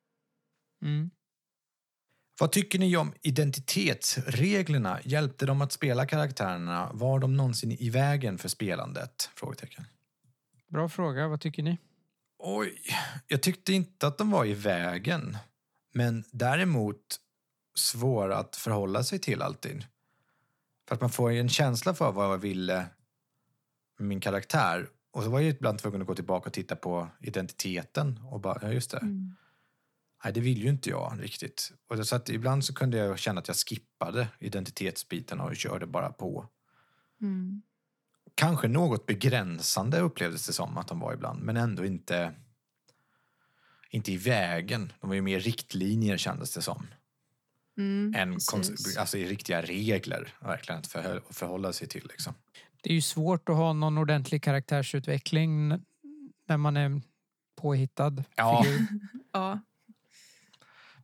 Mm. Vad tycker ni om identitetsreglerna? Hjälpte de att spela karaktärerna? Var de någonsin i vägen för spelandet? Frågetecken. Bra fråga. Vad tycker ni? Oj, jag tyckte inte att de var i vägen. Men däremot svåra att förhålla sig till alltid. För att man får ju en känsla för vad jag ville med min karaktär. Och så var jag ibland tvungen att gå tillbaka och titta på identiteten och bara, ja just det. Mm. Nej, det vill ju inte jag riktigt. Och så att ibland så kunde jag känna att jag skippade identitetsbiten och körde bara på. Mm. Kanske något begränsande upplevdes det som att de var ibland, men ändå inte, inte i vägen. De var ju mer riktlinjer kändes det som. Mm. Än alltså i riktiga regler verkligen att förhålla sig till. Liksom. Det är ju svårt att ha någon ordentlig karaktärsutveckling när man är påhittad Ja. figur. [laughs] Ja.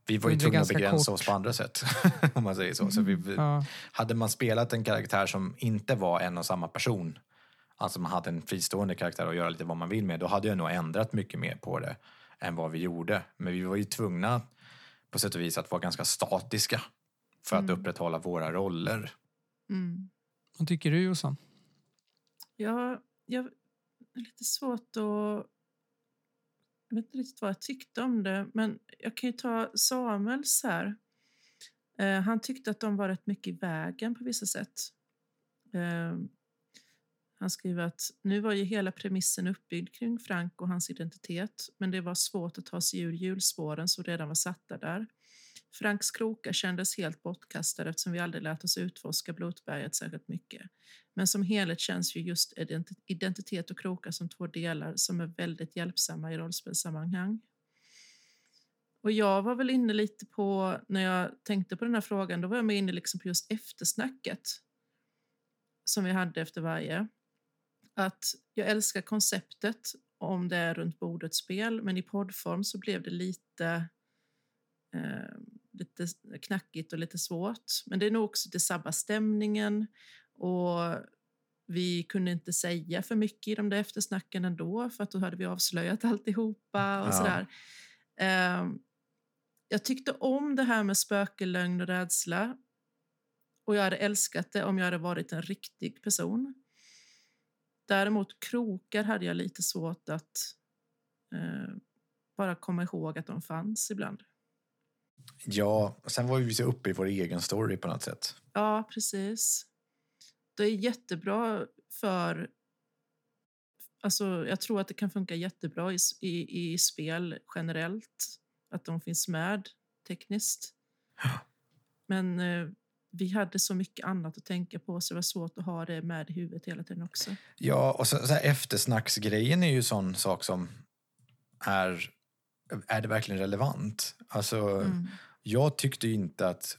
Vi var ju tvungna att begränsa kort. oss på andra sätt. [laughs] om man säger så. så vi, Ja. Hade man spelat en karaktär som inte var en och samma person, alltså man hade en fristående karaktär och göra lite vad man vill med, då hade jag nog ändrat mycket mer på det än vad vi gjorde. Men vi var ju tvungna på sätt och vis att vara ganska statiska för att Mm. upprätthålla våra roller. Mm. Vad tycker du Jossan? Ja, jag har är lite svårt att... Jag vet inte riktigt vad jag tyckte om det, men jag kan ju ta Samuels här. Eh, han tyckte att de var rätt mycket i vägen på vissa sätt. Eh, han skriver att nu var ju hela premissen uppbyggd kring Frank och hans identitet, men det var svårt att ta sig ur hjulspåren som redan var satta där. Franks krokar kändes helt bortkastade eftersom vi aldrig lät oss utforska Blotberget särskilt mycket. Men som helhet känns ju just identitet och krokar som två delar som är väldigt hjälpsamma i rollspelssammanhang. Och jag var väl inne lite på, när jag tänkte på den här frågan, då var jag med inne liksom på just eftersnacket som vi hade efter varje. Att jag älskar konceptet om det är runt bordet spel, men i poddform så blev det lite eh, lite knackigt och lite svårt. Men det är nog också det sabbar stämningen och vi kunde inte säga för mycket i de där eftersnacken ändå för att då hade vi avslöjat [laughs] alltihopa och Ja. sådär. Eh, jag tyckte om det här med spöke, lögn och rädsla och jag hade älskat det om jag hade varit en riktig person. Däremot krokar hade jag lite svårt att eh, bara komma ihåg att de fanns ibland. Ja, sen var vi så uppe i vår egen story på något sätt. Ja, precis. Det är jättebra för... Alltså, jag tror att det kan funka jättebra i, i, i spel generellt, att de finns med tekniskt. [gasps] Men eh, vi hade så mycket annat att tänka på så det var svårt att ha det med i huvudet hela tiden också. Ja, och så, så här, eftersnacksgrejen är ju sån sak som är... Är det verkligen relevant? Alltså, Mm. jag tyckte inte att...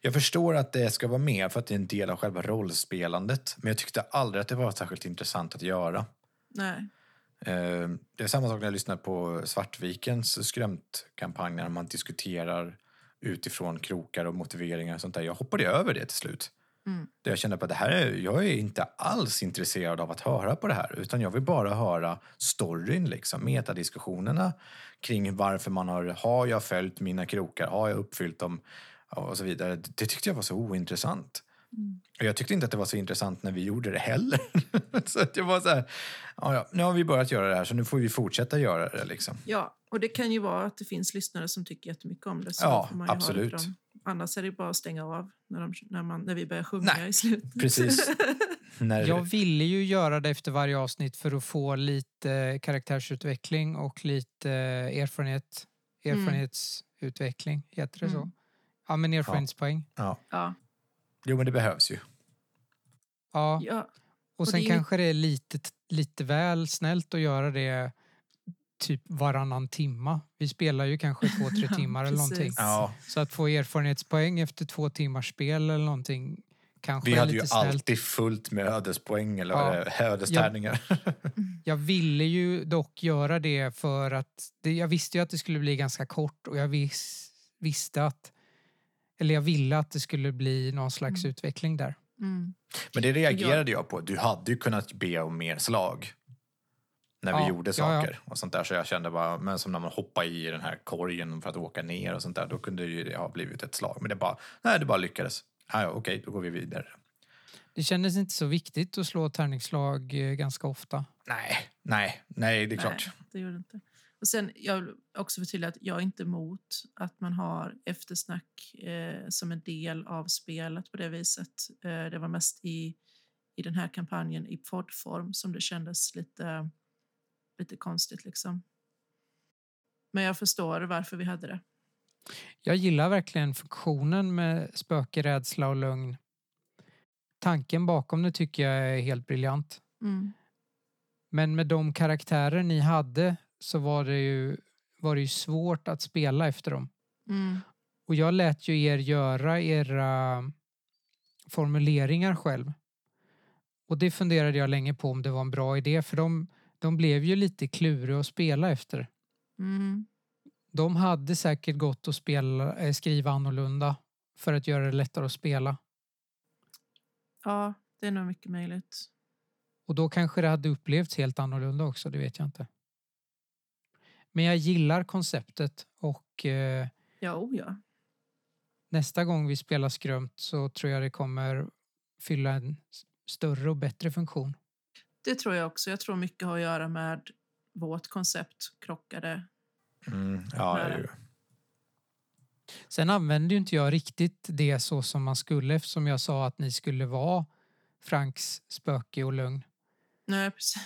Jag förstår att det ska vara med för att det är en del av själva rollspelandet. Men jag tyckte aldrig att det var särskilt intressant att göra. Nej. Eh, Det är samma sak när jag lyssnar på Svartvikens skrämtkampanj när man diskuterar utifrån krokar och motiveringar och sånt där. Jag hoppade över det till slut. Mm. Där jag kände på att det här är, jag är inte alls intresserad av att höra på det här. Utan jag vill bara höra storyn, liksom, metadiskussionerna kring varför man har, har jag följt mina krokar, har jag uppfyllt dem och så vidare. Det tyckte jag var så ointressant. Mm. Och jag tyckte inte att det var så intressant när vi gjorde det heller. [laughs] så att jag var så här, ja, ja, nu har vi börjat göra det här så nu får vi fortsätta göra det. Liksom. Ja, och det kan ju vara att det finns lyssnare som tycker jättemycket om det. Så Ja, absolut. Annars är det bara att stänga av när, de, när, man, när vi börjar sjunga Nej, i slutet. precis. [laughs] När, Jag ville ju göra det efter varje avsnitt för att få lite karaktärsutveckling och lite erfarenhet, Mm. erfarenhetsutveckling. Heter det så? Mm. Ja, men erfarenhetspoäng. ja. ja, Jo, men det behövs ju. Ja. ja, Och och sen det ju- kanske det är lite, lite väl snällt att göra det typ varannan timma. Vi spelar ju kanske två, tre [laughs] Ja, timmar eller någonting. Ja, Så att få erfarenhetspoäng efter två timmars spel eller någonting kanske vi är hade ju snällt. alltid fullt med ödespoäng eller Ja. ödestärningar. Jag ville ju dock göra det för att det, jag visste ju att det skulle bli ganska kort och jag vis, visste att eller jag ville att det skulle bli någon slags Mm. utveckling där. mm. Men det reagerade jag på. Du hade ju kunnat be om mer slag. När vi Ja, gjorde ja, ja. saker och sånt där. Så jag kände bara, men som när man hoppar i den här korgen för att åka ner och sånt där. Då kunde ju det ha blivit ett slag. Men det bara, nej det bara lyckades. Ah, ja, okej, då går vi vidare. Det kändes inte så viktigt att slå tärningslag eh, ganska ofta. Nej, nej, nej, det är klart. Nej, det gjorde det inte. Och sen, jag vill också förtydliga att jag är inte emot att man har eftersnack eh, som en del av spelet på det viset. Eh, det var mest i, i den här kampanjen i poddform som det kändes lite, lite konstigt. Liksom. Men jag förstår varför vi hade det. Jag gillar verkligen funktionen med spöke, rädsla och lögn. Tanken bakom det tycker jag är helt briljant. Mm. Men med de karaktärer ni hade så var det ju, var det ju svårt att spela efter dem. Mm. Och jag lät ju er göra era formuleringar själv. Och det funderade jag länge på om det var en bra idé för de, de blev ju lite kluriga att spela efter. Mm. De hade säkert gått att spela, eh, skriva annorlunda för att göra det lättare att spela. Ja, det är nog mycket möjligt. Och då kanske det hade upplevts helt annorlunda också, det vet jag inte. Men jag gillar konceptet och eh, Ja, oh ja. nästa gång vi spelar skrömt så tror jag det kommer fylla en större och bättre funktion. Det tror jag också. Jag tror mycket har att göra med vårt koncept krockade. Mm, ja, Nej. det är ju. Sen använde ju inte jag riktigt det så som man skulle eftersom jag sa att ni skulle vara Franks spöke och lögn. Nej, precis.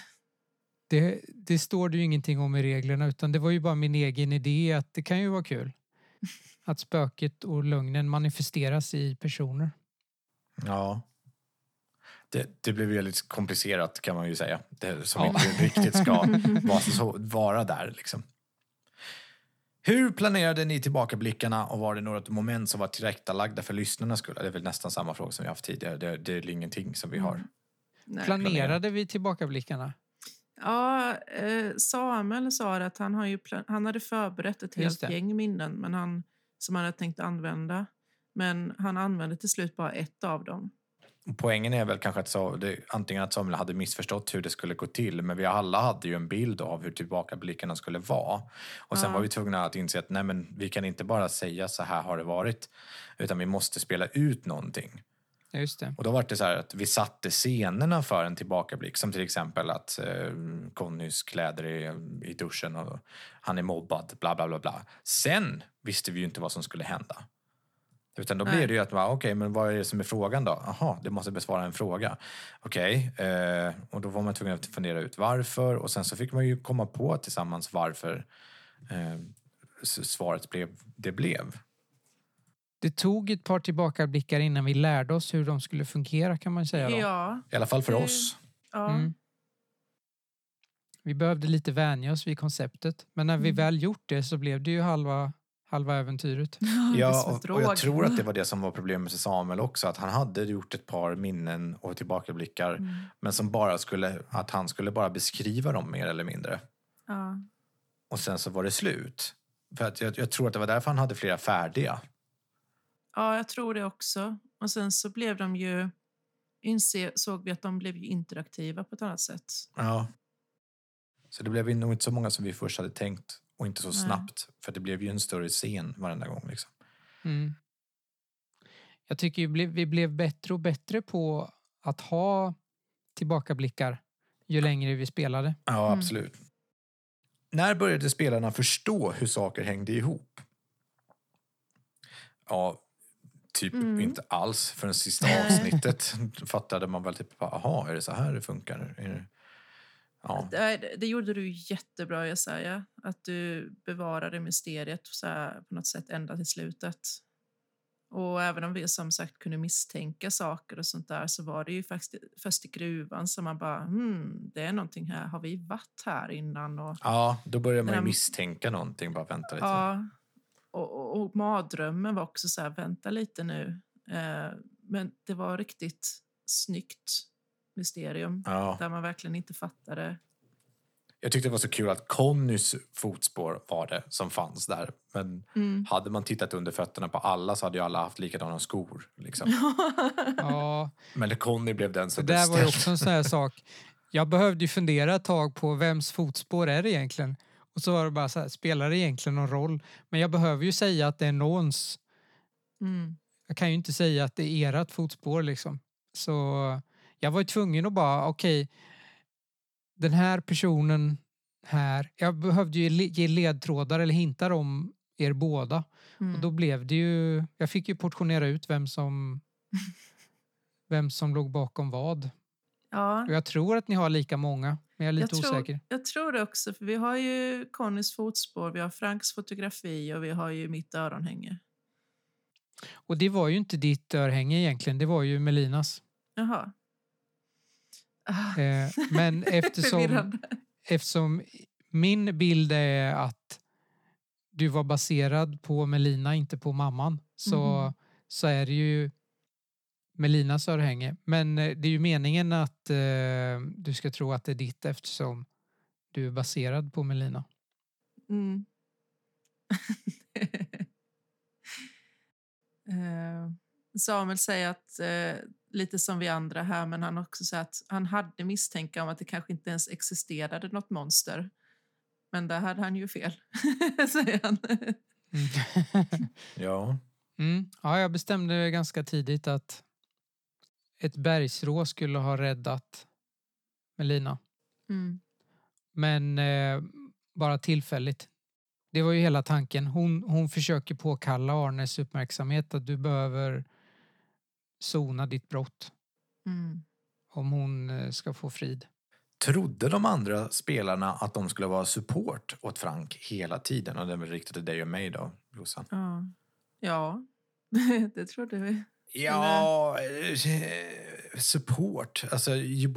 Det, det står det ju ingenting om i reglerna utan det var ju bara min egen idé att det kan ju vara kul. [laughs] Att spöket och lögnen manifesteras i personer. Ja. Det, det blev väldigt komplicerat kan man ju säga. Det, som Ja. inte riktigt ska [laughs] vara, så, vara där liksom. Hur planerade ni tillbakablickarna och var det några moment som var tillrättalagda för lyssnarnas skull? Det är väl nästan samma fråga som vi haft tidigare. Det, det är ingenting som vi har. Mm. Nej. Planerade vi tillbakablickarna? Ja, eh, Samuel sa att han, har ju han hade förberett ett helt gäng minnen men han, som han hade tänkt använda. Men han använde till slut bara ett av dem. Poängen är väl kanske att så, det, antingen att Samuel hade missförstått hur det skulle gå till men vi alla hade ju en bild av hur tillbakablickarna skulle vara. Och sen Ja. var vi tvungna att inse att nej men, vi kan inte bara säga så här har det varit utan vi måste spela ut någonting. Ja, Just det. Och då var det så att vi satte scenerna för en tillbakablick som till exempel att eh, Connys kläder är i duschen och han är mobbad, bla bla bla bla. Sen visste vi ju inte vad som skulle hända. Utan då Nej. blev det ju att, okej, men vad är det som är frågan då? Jaha, det måste besvara en fråga. Okej, eh, och då var man tvungen att fundera ut varför och sen så fick man ju komma på tillsammans varför eh, svaret blev det blev. Det tog ett par tillbakablickar innan vi lärde oss hur de skulle fungera kan man säga. Då. Ja, I alla fall för oss. ja. Mm. Vi behövde lite vänja oss vid konceptet. Men när vi Mm. väl gjort det så blev det ju halva, halva äventyret. Ja, och, och jag tror att det var det som var problemet med Samuel också. Att han hade gjort ett par minnen och tillbakablickar. Mm. Men som bara skulle, att han skulle bara beskriva dem mer eller mindre. Ja. Och sen så var det slut. För att jag, jag tror att det var därför han hade flera färdiga. ja, jag tror det också. Och sen så blev de ju, inse, såg vi att de blev ju interaktiva på ett annat sätt. Ja. Så det blev ju nog inte så många som vi först hade tänkt och inte så Nej. snabbt. För det blev ju en större scen varenda gång. Liksom. Mm. Jag tycker vi blev bättre och bättre på att ha tillbakablickar ju längre vi spelade. Ja, Mm. absolut. När började spelarna förstå hur saker hängde ihop? Ja, typ Mm. inte alls. För den sista avsnittet fattade man väl typ, jaha, är det så här det funkar? Ja. Det, det gjorde du jättebra, Jesaja. Att du bevarade mysteriet så här, på något sätt ända till slutet. Och även om vi som sagt kunde misstänka saker och sånt där så var det ju faktiskt först i gruvan som man bara, hmm, det är någonting här, har vi varit här innan? Och, ja, då börjar man ju misstänka någonting. Bara vänta lite. ja, och, och, och mardrömmen var också så här, vänta lite nu. Eh, men det var riktigt snyggt mysterium Ja. där man verkligen inte fattade. Jag tyckte det var så kul att Connys fotspår var det som fanns där. Men Mm. hade man tittat under fötterna på alla så hade ju alla haft likadana skor. Liksom. [laughs] Ja, Men Conny blev den det som där var också en sån här sak. Jag behövde ju fundera ett tag på vems fotspår är det egentligen? Och så var det bara så här, spelar det egentligen någon roll? Men jag behöver ju säga att det är någons. Mm. Jag kan ju inte säga att det är ert fotspår liksom. Så jag var ju tvungen att bara, okej, den här personen här. Jag behövde ju ge ledtrådar eller hintar om er båda. Mm. Och då blev det ju, jag fick ju portionera ut vem som [laughs] vem som låg bakom vad. ja. Och jag tror att ni har lika många, men jag är lite jag tror, osäker. Jag tror det också, för vi har ju Connys fotspår, vi har Franks fotografi och vi har ju mitt öronhänge. Och det var ju inte ditt örhänge egentligen, det var ju Melinas. Jaha. Ah, Eh, men [laughs] eftersom, eftersom min bild är att du var baserad på Melina, inte på mamman, så, Mhm. så är det ju Melinas örhänge. Men eh, det är ju meningen att eh, du ska tro att det är ditt eftersom du är baserad på Melina. Mm. [laughs] Eh, Samuel säger att, eh, lite som vi andra här, men han också säger att han hade misstänka om att det kanske inte ens existerade något monster. Men där hade han ju fel, [laughs] säger han. Mm. Ja. Mm. Ja, jag bestämde ganska tidigt att ett bergsrå skulle ha räddat Melina. Mm. Men eh, bara tillfälligt. Det var ju hela tanken. Hon, hon försöker påkalla Arnes uppmärksamhet att du behöver sona ditt brott Mm. om hon eh, ska få frid. Trodde de andra spelarna att de skulle vara support åt Frank hela tiden? Och det är väl riktat till dig och mig då, Jossan? Ja. ja, [laughs] det trodde vi. Ja, eh, support. Alltså,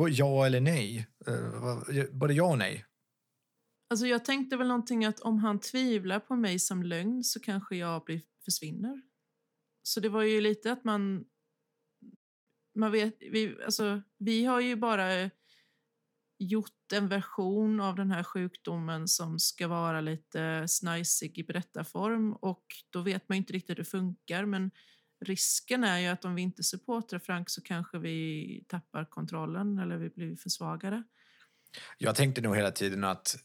ja eller nej. Eh, Både ja och nej. Alltså jag tänkte väl någonting att om han tvivlar på mig som lögn så kanske jag blir, försvinner. Så det var ju lite att man... man vet, vi, alltså, vi har ju bara gjort en version av den här sjukdomen som ska vara lite snajsig i berättarform och då vet man inte riktigt hur det funkar men risken är ju att om vi inte supportar Frank så kanske vi tappar kontrollen eller vi blir försvagade. Jag tänkte nog hela tiden att,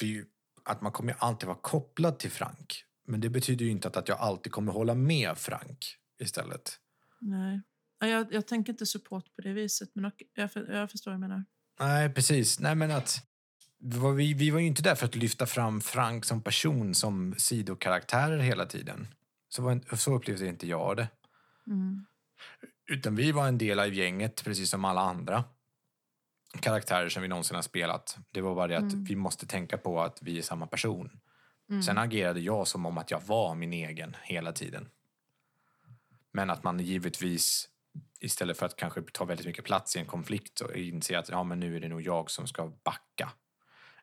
vi, att man kommer alltid vara kopplad till Frank. Men det betyder ju inte att jag alltid kommer hålla med Frank istället. Nej. Ja, Jag, jag tänker inte support på det viset, men jag, jag förstår vad jag menar. Nej, precis. Nej, men att... Vi vi, var ju inte där för att lyfta fram Frank som person som sidokaraktärer hela tiden. Så, var, så upplevde inte jag det. Mm. Utan vi var en del av gänget, precis som alla andra karaktärer som vi någonsin har spelat. Det var bara det att Mm. vi måste tänka på att vi är samma person. Mm. Sen agerade jag som om att jag var min egen hela tiden. Men att man givetvis istället för att kanske ta väldigt mycket plats i en konflikt och inse att ja, men nu är det nog jag som ska backa.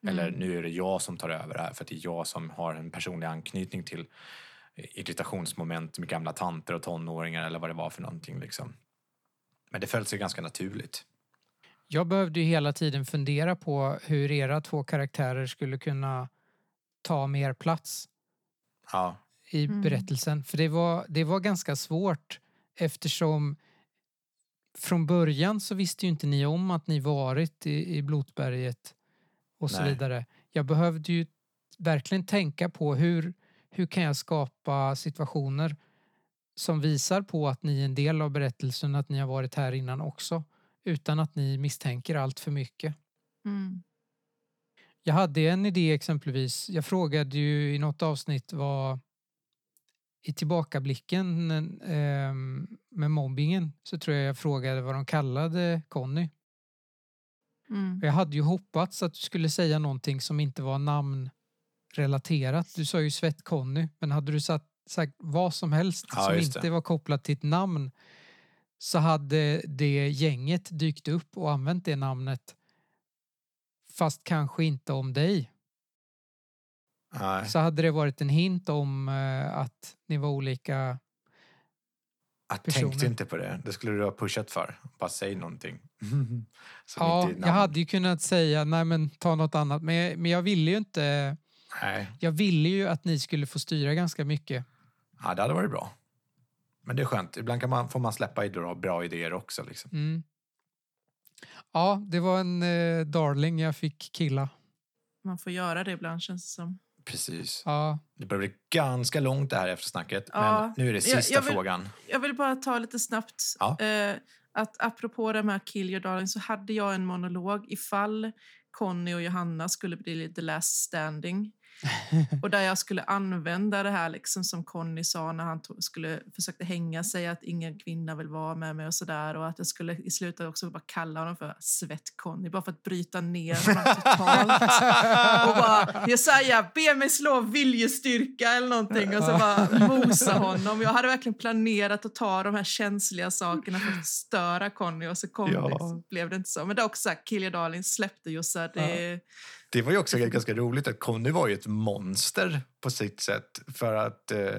Eller Mm. nu är det jag som tar över det här för att det är jag som har en personlig anknytning till irritationsmoment med gamla tanter och tonåringar eller vad det var för någonting. Liksom. Men det föll sig ganska naturligt. Jag behövde ju hela tiden fundera på hur era två karaktärer skulle kunna ta mer plats Ja, i Mm. berättelsen. För det var, det var ganska svårt eftersom från början så visste ju inte ni om att ni varit i, i Blotberget och så Nej. vidare. Jag behövde ju verkligen tänka på hur, hur kan jag skapa situationer som visar på att ni är en del av berättelsen, att ni har varit här innan också, utan att ni misstänker allt för mycket. Mm. Jag hade en idé exempelvis. Jag frågade ju i något avsnitt vad i tillbakablicken eh, med mobbingen så tror jag jag frågade vad de kallade Conny. Mm. Jag hade ju hoppats att du skulle säga någonting som inte var namnrelaterat. Du sa ju Svett-Conny, men hade du satt, sagt vad som helst Ja, som inte det. var kopplat till ett namn så hade det gänget dykt upp och använt det namnet fast kanske inte om dig. Nej. Så hade det varit en hint om eh, att ni var olika. Jag tänkte inte på det. Det skulle du ha pushat för. Bara säg någonting. [laughs] Som Ja, jag hade ju kunnat säga nej men ta något annat men jag, men jag ville ju inte. Nej, Jag ville ju att ni skulle få styra ganska mycket. ja, det hade varit bra. Men det är skönt. Ibland kan man, får man släppa i bra, bra idéer också. Liksom. Mm. Ja, det var en eh, darling jag fick killa. Man får göra det ibland känns det som. Precis. Ja, Det börjar bli ganska långt det här eftersnacket. Ja, Men nu är det jag- sista jag vill- frågan. Jag vill bara ta lite snabbt. Ja. Eh, att apropå det med Kill your darling så hade jag en monolog ifall Conny och Johanna skulle bli the last standing. Och där jag skulle använda det här liksom som Conny sa när han tog, skulle försökte hänga sig att ingen kvinna vill vara med mig och sådär och att jag skulle i slutet också bara kalla honom för Svett-Conny bara för att bryta ner honom totalt. [laughs] och bara Jesaja, be mig slå viljestyrka eller någonting och så bara mosa honom. Jag hade verkligen planerat att ta de här känsliga sakerna för att störa Conny och så kom Ja. det, liksom, blev det inte så. Men det är också så här, Kill your darling släppte Jossa. Det, Det var ju också ganska roligt att Conny var ju ett monster på sitt sätt. För att eh,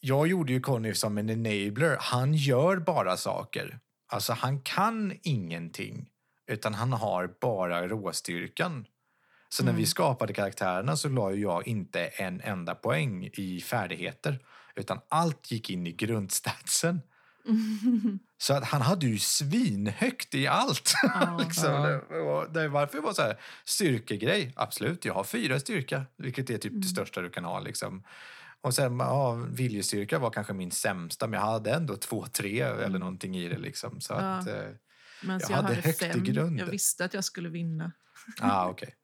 jag gjorde ju Conny som en enabler. Han gör bara saker. Alltså han kan ingenting. Utan han har bara råstyrkan. Så när Mm. vi skapade karaktärerna så la jag inte en enda poäng i färdigheter. Utan allt gick in i grundstatsen. [laughs] Så att han hade ju svinhögt i allt. [laughs] Ja. liksom. Ja. det, var, det varför det var så här styrkegrej. Absolut, jag har fyra styrka, vilket är typ Mm. det största du kan ha. Liksom. Och sen ja, viljestyrka var kanske min sämsta, men jag hade ändå två, tre eller någonting i det. Liksom. Så Mm. Ja. att, eh, Men Jag jag, hade hade, högt i fem. grund. Jag visste att jag skulle vinna. ah, okej.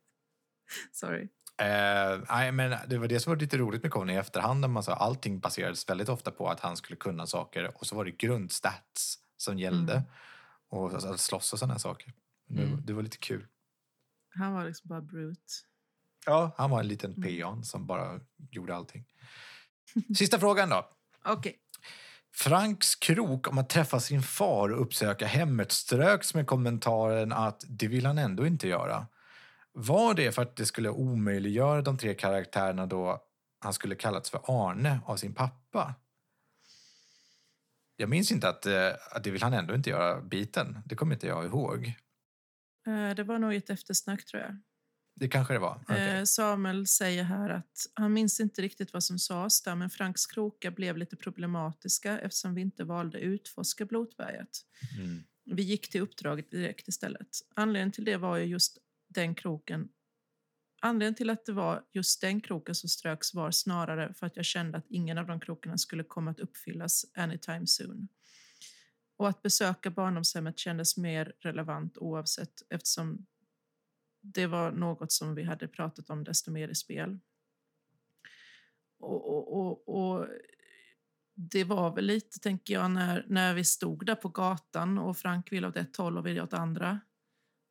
[laughs] Sorry. Eh, nej, men det var det som var lite roligt med Conny i efterhand. När man sa, allting baserades väldigt ofta på att han skulle kunna saker och så var det grundstats som gällde. Mm. Och alltså, slåss och sådana saker. Det, Mm. det var lite kul. Han var liksom bara brute. Ja, han var en liten Mm. peon som bara gjorde allting. [laughs] Sista frågan då. Okej. Franks krok om att träffa sin far och uppsöka hemmet ströks med kommentaren att det vill han ändå inte göra. Var det för att det skulle omöjliggöra de tre karaktärerna då han skulle kallats för Arne av sin pappa? Jag minns inte att, eh, att det vill han ändå inte göra biten. Det kommer inte jag ihåg. Eh, Det var nog ett eftersnack tror jag. Det kanske det var. Eh, Samuel säger här att han minns inte riktigt vad som sades där men Franks krokar blev lite problematiska eftersom vi inte valde utforska Blotberget. Mm. Vi gick till uppdraget direkt istället. Anledningen till det var ju just den kroken. Anledningen till att det var just den kroken som ströks var snarare för att jag kände att ingen av de krokarna skulle komma att uppfyllas anytime soon. Och att besöka barndomshemmet kändes mer relevant oavsett eftersom det var något som vi hade pratat om desto mer i spel. Och, och, och, och det var väl lite, tänker jag, när, när vi stod där på gatan och Frank ville åt ett håll och vi åt andra.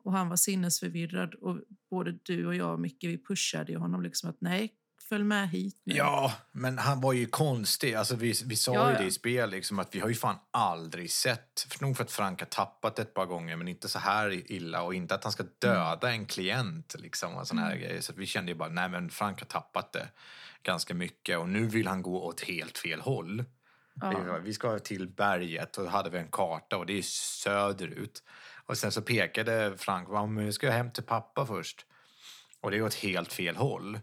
Och han var sinnesförvirrad och både du och jag och Micke, vi pushade ju honom liksom att nej, följ med hit nu. Ja, men han var ju konstig. Alltså, vi, vi sa Ja, ju det i spel, liksom, att vi har ju fan aldrig sett... För nog för att Frank har tappat ett par gånger, men inte så här illa. Och inte att han ska döda en klient liksom, och såna här grejer. Så vi kände ju bara, nej men Frank har tappat det ganska mycket. Och nu vill han gå åt helt fel håll. Ja. Vi ska till berget och då hade vi en karta och det är söderut. Och sen så pekade Frank, "Ja, vi ska hem till pappa först. Och det är åt helt fel håll.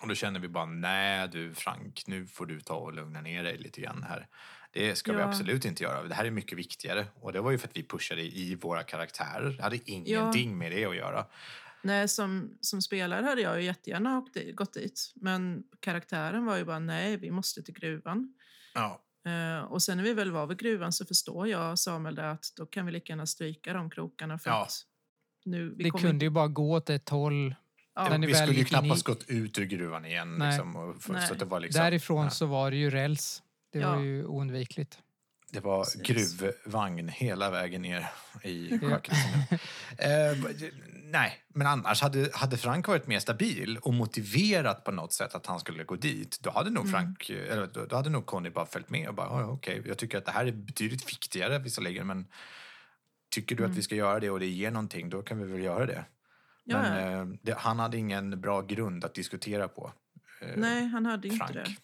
Och då kände vi bara, nej du Frank, nu får du ta och lugna ner dig lite grann här. Det ska vi Ja. absolut inte göra. Det här är mycket viktigare. Och det var ju för att vi pushade i våra karaktärer. Det hade ingenting med det att göra. Nej, som, som spelare hade jag ju jättegärna åkt gått dit. Men karaktären var ju bara nej, vi måste till gruvan. Ja. Eh, och sen när vi väl var vid gruvan så förstår jag Samuel det att då kan vi lika gärna stryka de krokarna för Ja. att nu, vi Det kunde inte- ju bara gå åt ett håll. ja, vi skulle ju gick in knappast gått ut ur gruvan igen. Nej. Liksom, och för, Nej. så det, var liksom, Därifrån ja, så var det ju räls. Det Ja. var ju oundvikligt. det var Precis. gruvvagn hela vägen ner i sjöket. [laughs] eh, nej, men annars hade, hade Frank varit mer stabil och motiverat på något sätt att han skulle gå dit, då hade nog Mm. Frank, eller då, då hade nog Conny bara följt med och bara, "Ja, ja, okej, jag tycker att det här är betydligt viktigare visserligen, men tycker du att Mm. vi ska göra det och det ger någonting, då kan vi väl göra det. ja, Men eh, det, han hade ingen bra grund att diskutera på. eh, Nej, han hade inte Frank. det.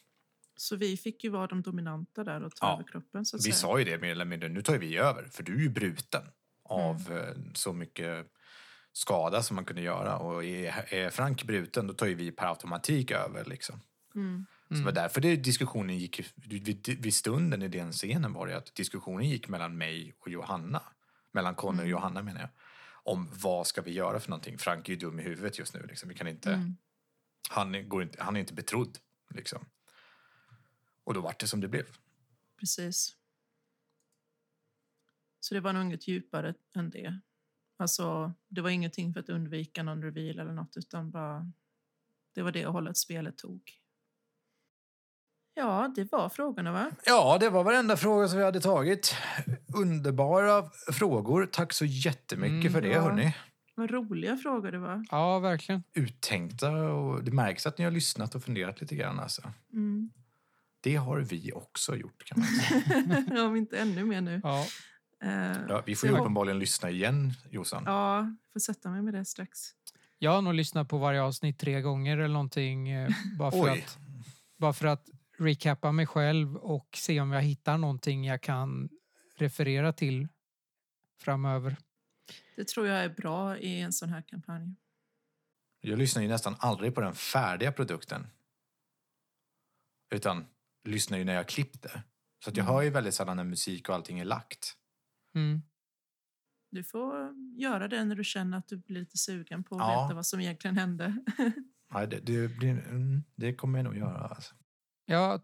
Så vi fick ju vara de dominanta där och ta Ja. över kroppen. Så att Vi säga. sa ju det mer eller mindre, nu tar vi över, för du är ju bruten av Mm. eh, så mycket skada som man kunde göra. Och är, är Frank bruten, då tar ju vi per automatik över. Liksom. Mm. Så det var därför det, diskussionen gick, vid, vid stunden i den scenen var det att diskussionen gick mellan mig och Johanna. Mellan Conny och Mm. Johanna menar jag. Om vad ska vi göra för någonting. Frank är ju dum i huvudet just nu. Liksom. Vi kan inte, Mm. han, går inte, han är inte betrodd. Liksom. Och då vart det som det blev. Precis. Så det var nog inget djupare än det. Alltså, det var ingenting för att undvika någon reveal eller något, utan bara... Det var det hållet spelet tog. Ja, det var frågorna, va? Ja, det var varenda fråga som vi hade tagit. Underbara frågor. Tack så jättemycket Mm, för det, ja. hörni. Vad roliga frågor det var. Ja, verkligen. Uttänkta och det märks att ni har lyssnat och funderat lite grann. Alltså. Mm. Det har vi också gjort, kan man säga. [laughs] Om inte ännu mer nu. Ja. Eh, Ja, vi får ju jag uppenbarligen lyssna igen, Jossan. Ja, får sätta mig med det strax. Jag har nog lyssnat på varje avsnitt tre gånger eller någonting. eh, [laughs] Bara för, Oj. att, bara för att recappa mig själv och se om jag hittar någonting jag kan referera till framöver. Det tror jag är bra i en sån här kampanj. Jag lyssnar ju nästan aldrig på den färdiga produkten. Utan lyssnar ju när jag har klippt det. Så att jag Mm. hör ju väldigt sällan när musik och allting är lagt. Mm. Du får göra det när du känner att du blir lite sugen på att Ja. veta vad som egentligen hände. [laughs] Ja, det, det, blir, mm, det kommer jag nog göra. Alltså. Ja,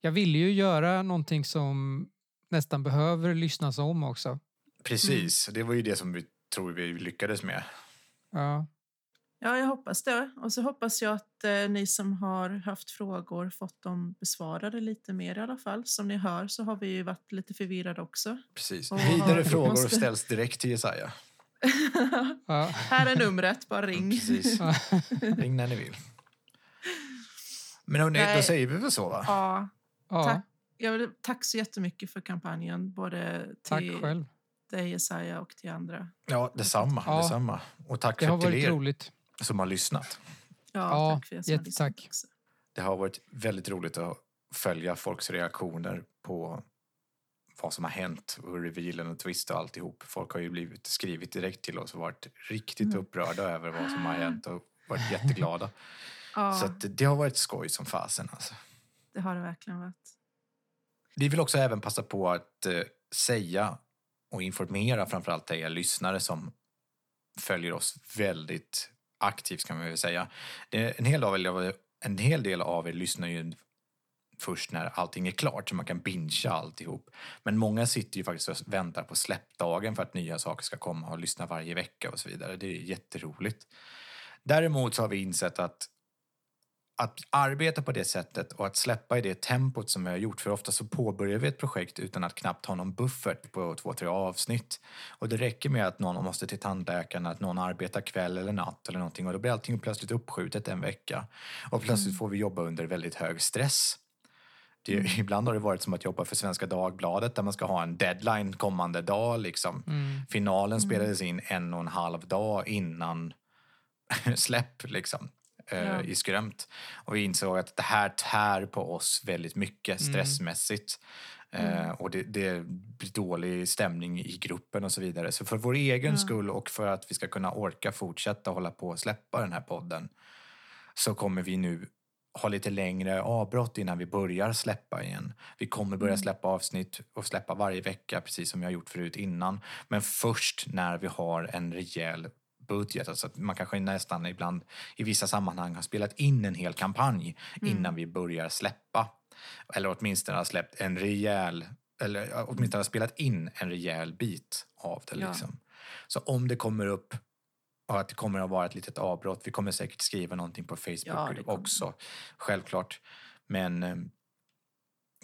jag ville ju göra någonting som nästan behöver lyssnas om också. Precis, det var ju det som vi tror vi lyckades med. Ja, Ja, jag hoppas det. Och så hoppas jag att eh, ni som har haft frågor fått dem besvarade lite mer i alla fall. Som ni hör så har vi ju varit lite förvirrade också. Precis. Och Vidare vi frågor måste- ställs direkt till Jesaja. [laughs] ja. Här är numret, bara ring. Precis. Ring när ni vill. Men hörni, då säger vi väl så va? Ja, ja Tack. jag vill, tack så jättemycket för kampanjen. Både tack till själv. dig Jesaja och till andra. Ja, detsamma. Ja. detsamma. Och tack Det har för till varit roligt. Som har lyssnat. Ja, Ja, tack för er som har jättetack. lyssnat också. Det har varit väldigt roligt att följa folks reaktioner på vad som har hänt och revealen och twist och alltihop. Folk har ju blivit skrivit direkt till oss och varit riktigt Mm. upprörda över vad som har hänt och varit jätteglada. [laughs] Ja, Så att det har varit skoj som fasen alltså. det har det verkligen varit. Vi vill också även passa på att eh, säga och informera framförallt er lyssnare som följer oss väldigt aktivt kan man väl säga. Det en, hel av er, en hel del av er lyssnar ju först när allting är klart så man kan bingea alltihop. Men många sitter ju faktiskt och väntar på släppdagen för att nya saker ska komma och lyssna varje vecka och så vidare. Det är jätteroligt. Däremot så har vi insett att att arbeta på det sättet och att släppa i det tempot som vi har gjort. För ofta så påbörjar vi ett projekt utan att knappt ha någon buffert på två, tre avsnitt. Och det räcker med att någon måste till tandläkaren, att någon arbetar kväll eller natt eller någonting och då blir allting plötsligt uppskjutet en vecka. Och plötsligt får vi jobba under väldigt hög stress. Det, [laughs] Ibland har det varit som att jobba för Svenska Dagbladet där man ska ha en deadline kommande dag. Liksom. Mm. Finalen spelades in en och en halv dag innan [laughs] släpp liksom, eh, Ja. i Skrömt. Och vi insåg att det här tär på oss väldigt mycket Mm. stressmässigt. Eh, och det, det blir dålig stämning i gruppen och så vidare. Så för vår egen Ja. skull och för att vi ska kunna orka fortsätta hålla på och släppa den här podden så kommer vi nu ha lite längre avbrott innan vi börjar släppa igen. Vi kommer börja Mm. släppa avsnitt och släppa varje vecka precis som vi har gjort förut innan. Men först när vi har en rejäl budget. Alltså att man kanske nästan ibland i vissa sammanhang har spelat in en hel kampanj Mm. innan vi börjar släppa. Eller åtminstone har släppt en rejäl, eller åtminstone har spelat in en rejäl bit av det. Ja. Liksom. Så om det kommer upp och att det kommer att vara ett litet avbrott. Vi kommer säkert skriva någonting på Facebook Ja, också, självklart. Men eh,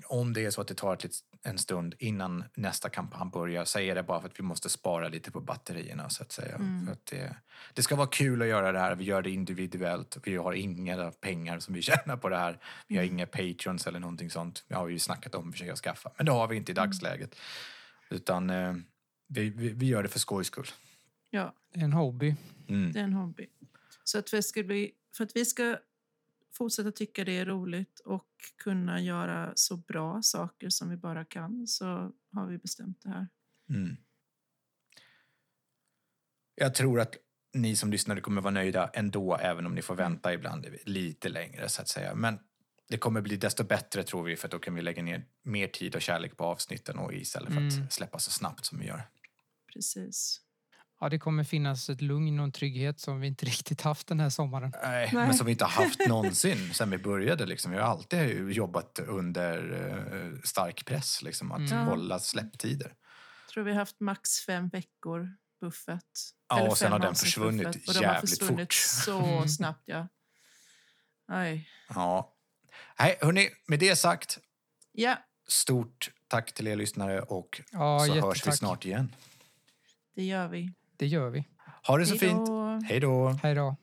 om det är så att det tar ett, lit- en stund innan nästa kampanj börjar är det bara för att vi måste spara lite på batterierna så att säga. Mm. För att det, det ska vara kul att göra det här. Vi gör det individuellt. Vi har inga pengar som vi [laughs] tjänar på det här. Vi har Mm. inga patrons eller någonting sånt. Det har vi ju snackat om att försöka skaffa. Men det har vi inte i Mm. dagsläget. Utan eh, vi, vi, vi gör det för skojs skull. Ja, Det är en hobby. Mm. det är en hobby. Så att vi ska bli, för att vi ska fortsätta tycka det är roligt och kunna göra så bra saker som vi bara kan så har vi bestämt det här. Mm. Jag tror att ni som lyssnare kommer vara nöjda ändå, även om ni får vänta ibland lite längre så att säga. Men det kommer bli desto bättre tror vi, för då kan vi lägga ner mer tid och kärlek på avsnitten och istället för Mm. att släppa så snabbt som vi gör. Precis. Ja, det kommer finnas ett lugn och en trygghet som vi inte [laughs] riktigt haft den här sommaren. Nej, Nej. men som vi inte har haft [laughs] någonsin sen vi började. Liksom. Vi har alltid jobbat under eh, stark press, liksom, att Mm. hålla släpptider. tror vi har haft max fem veckor buffert. Ja, och sen har den försvunnit buffert, och de har jävligt försvunnit fort. så Mm. snabbt, ja. Aj. Ja. Nej, hörni, med det sagt, Ja, stort tack till er lyssnare och Ja, så hörs vi jättetack. snart igen. det gör vi. Det gör vi. Ha det så Hej fint. Hej då. Hej då.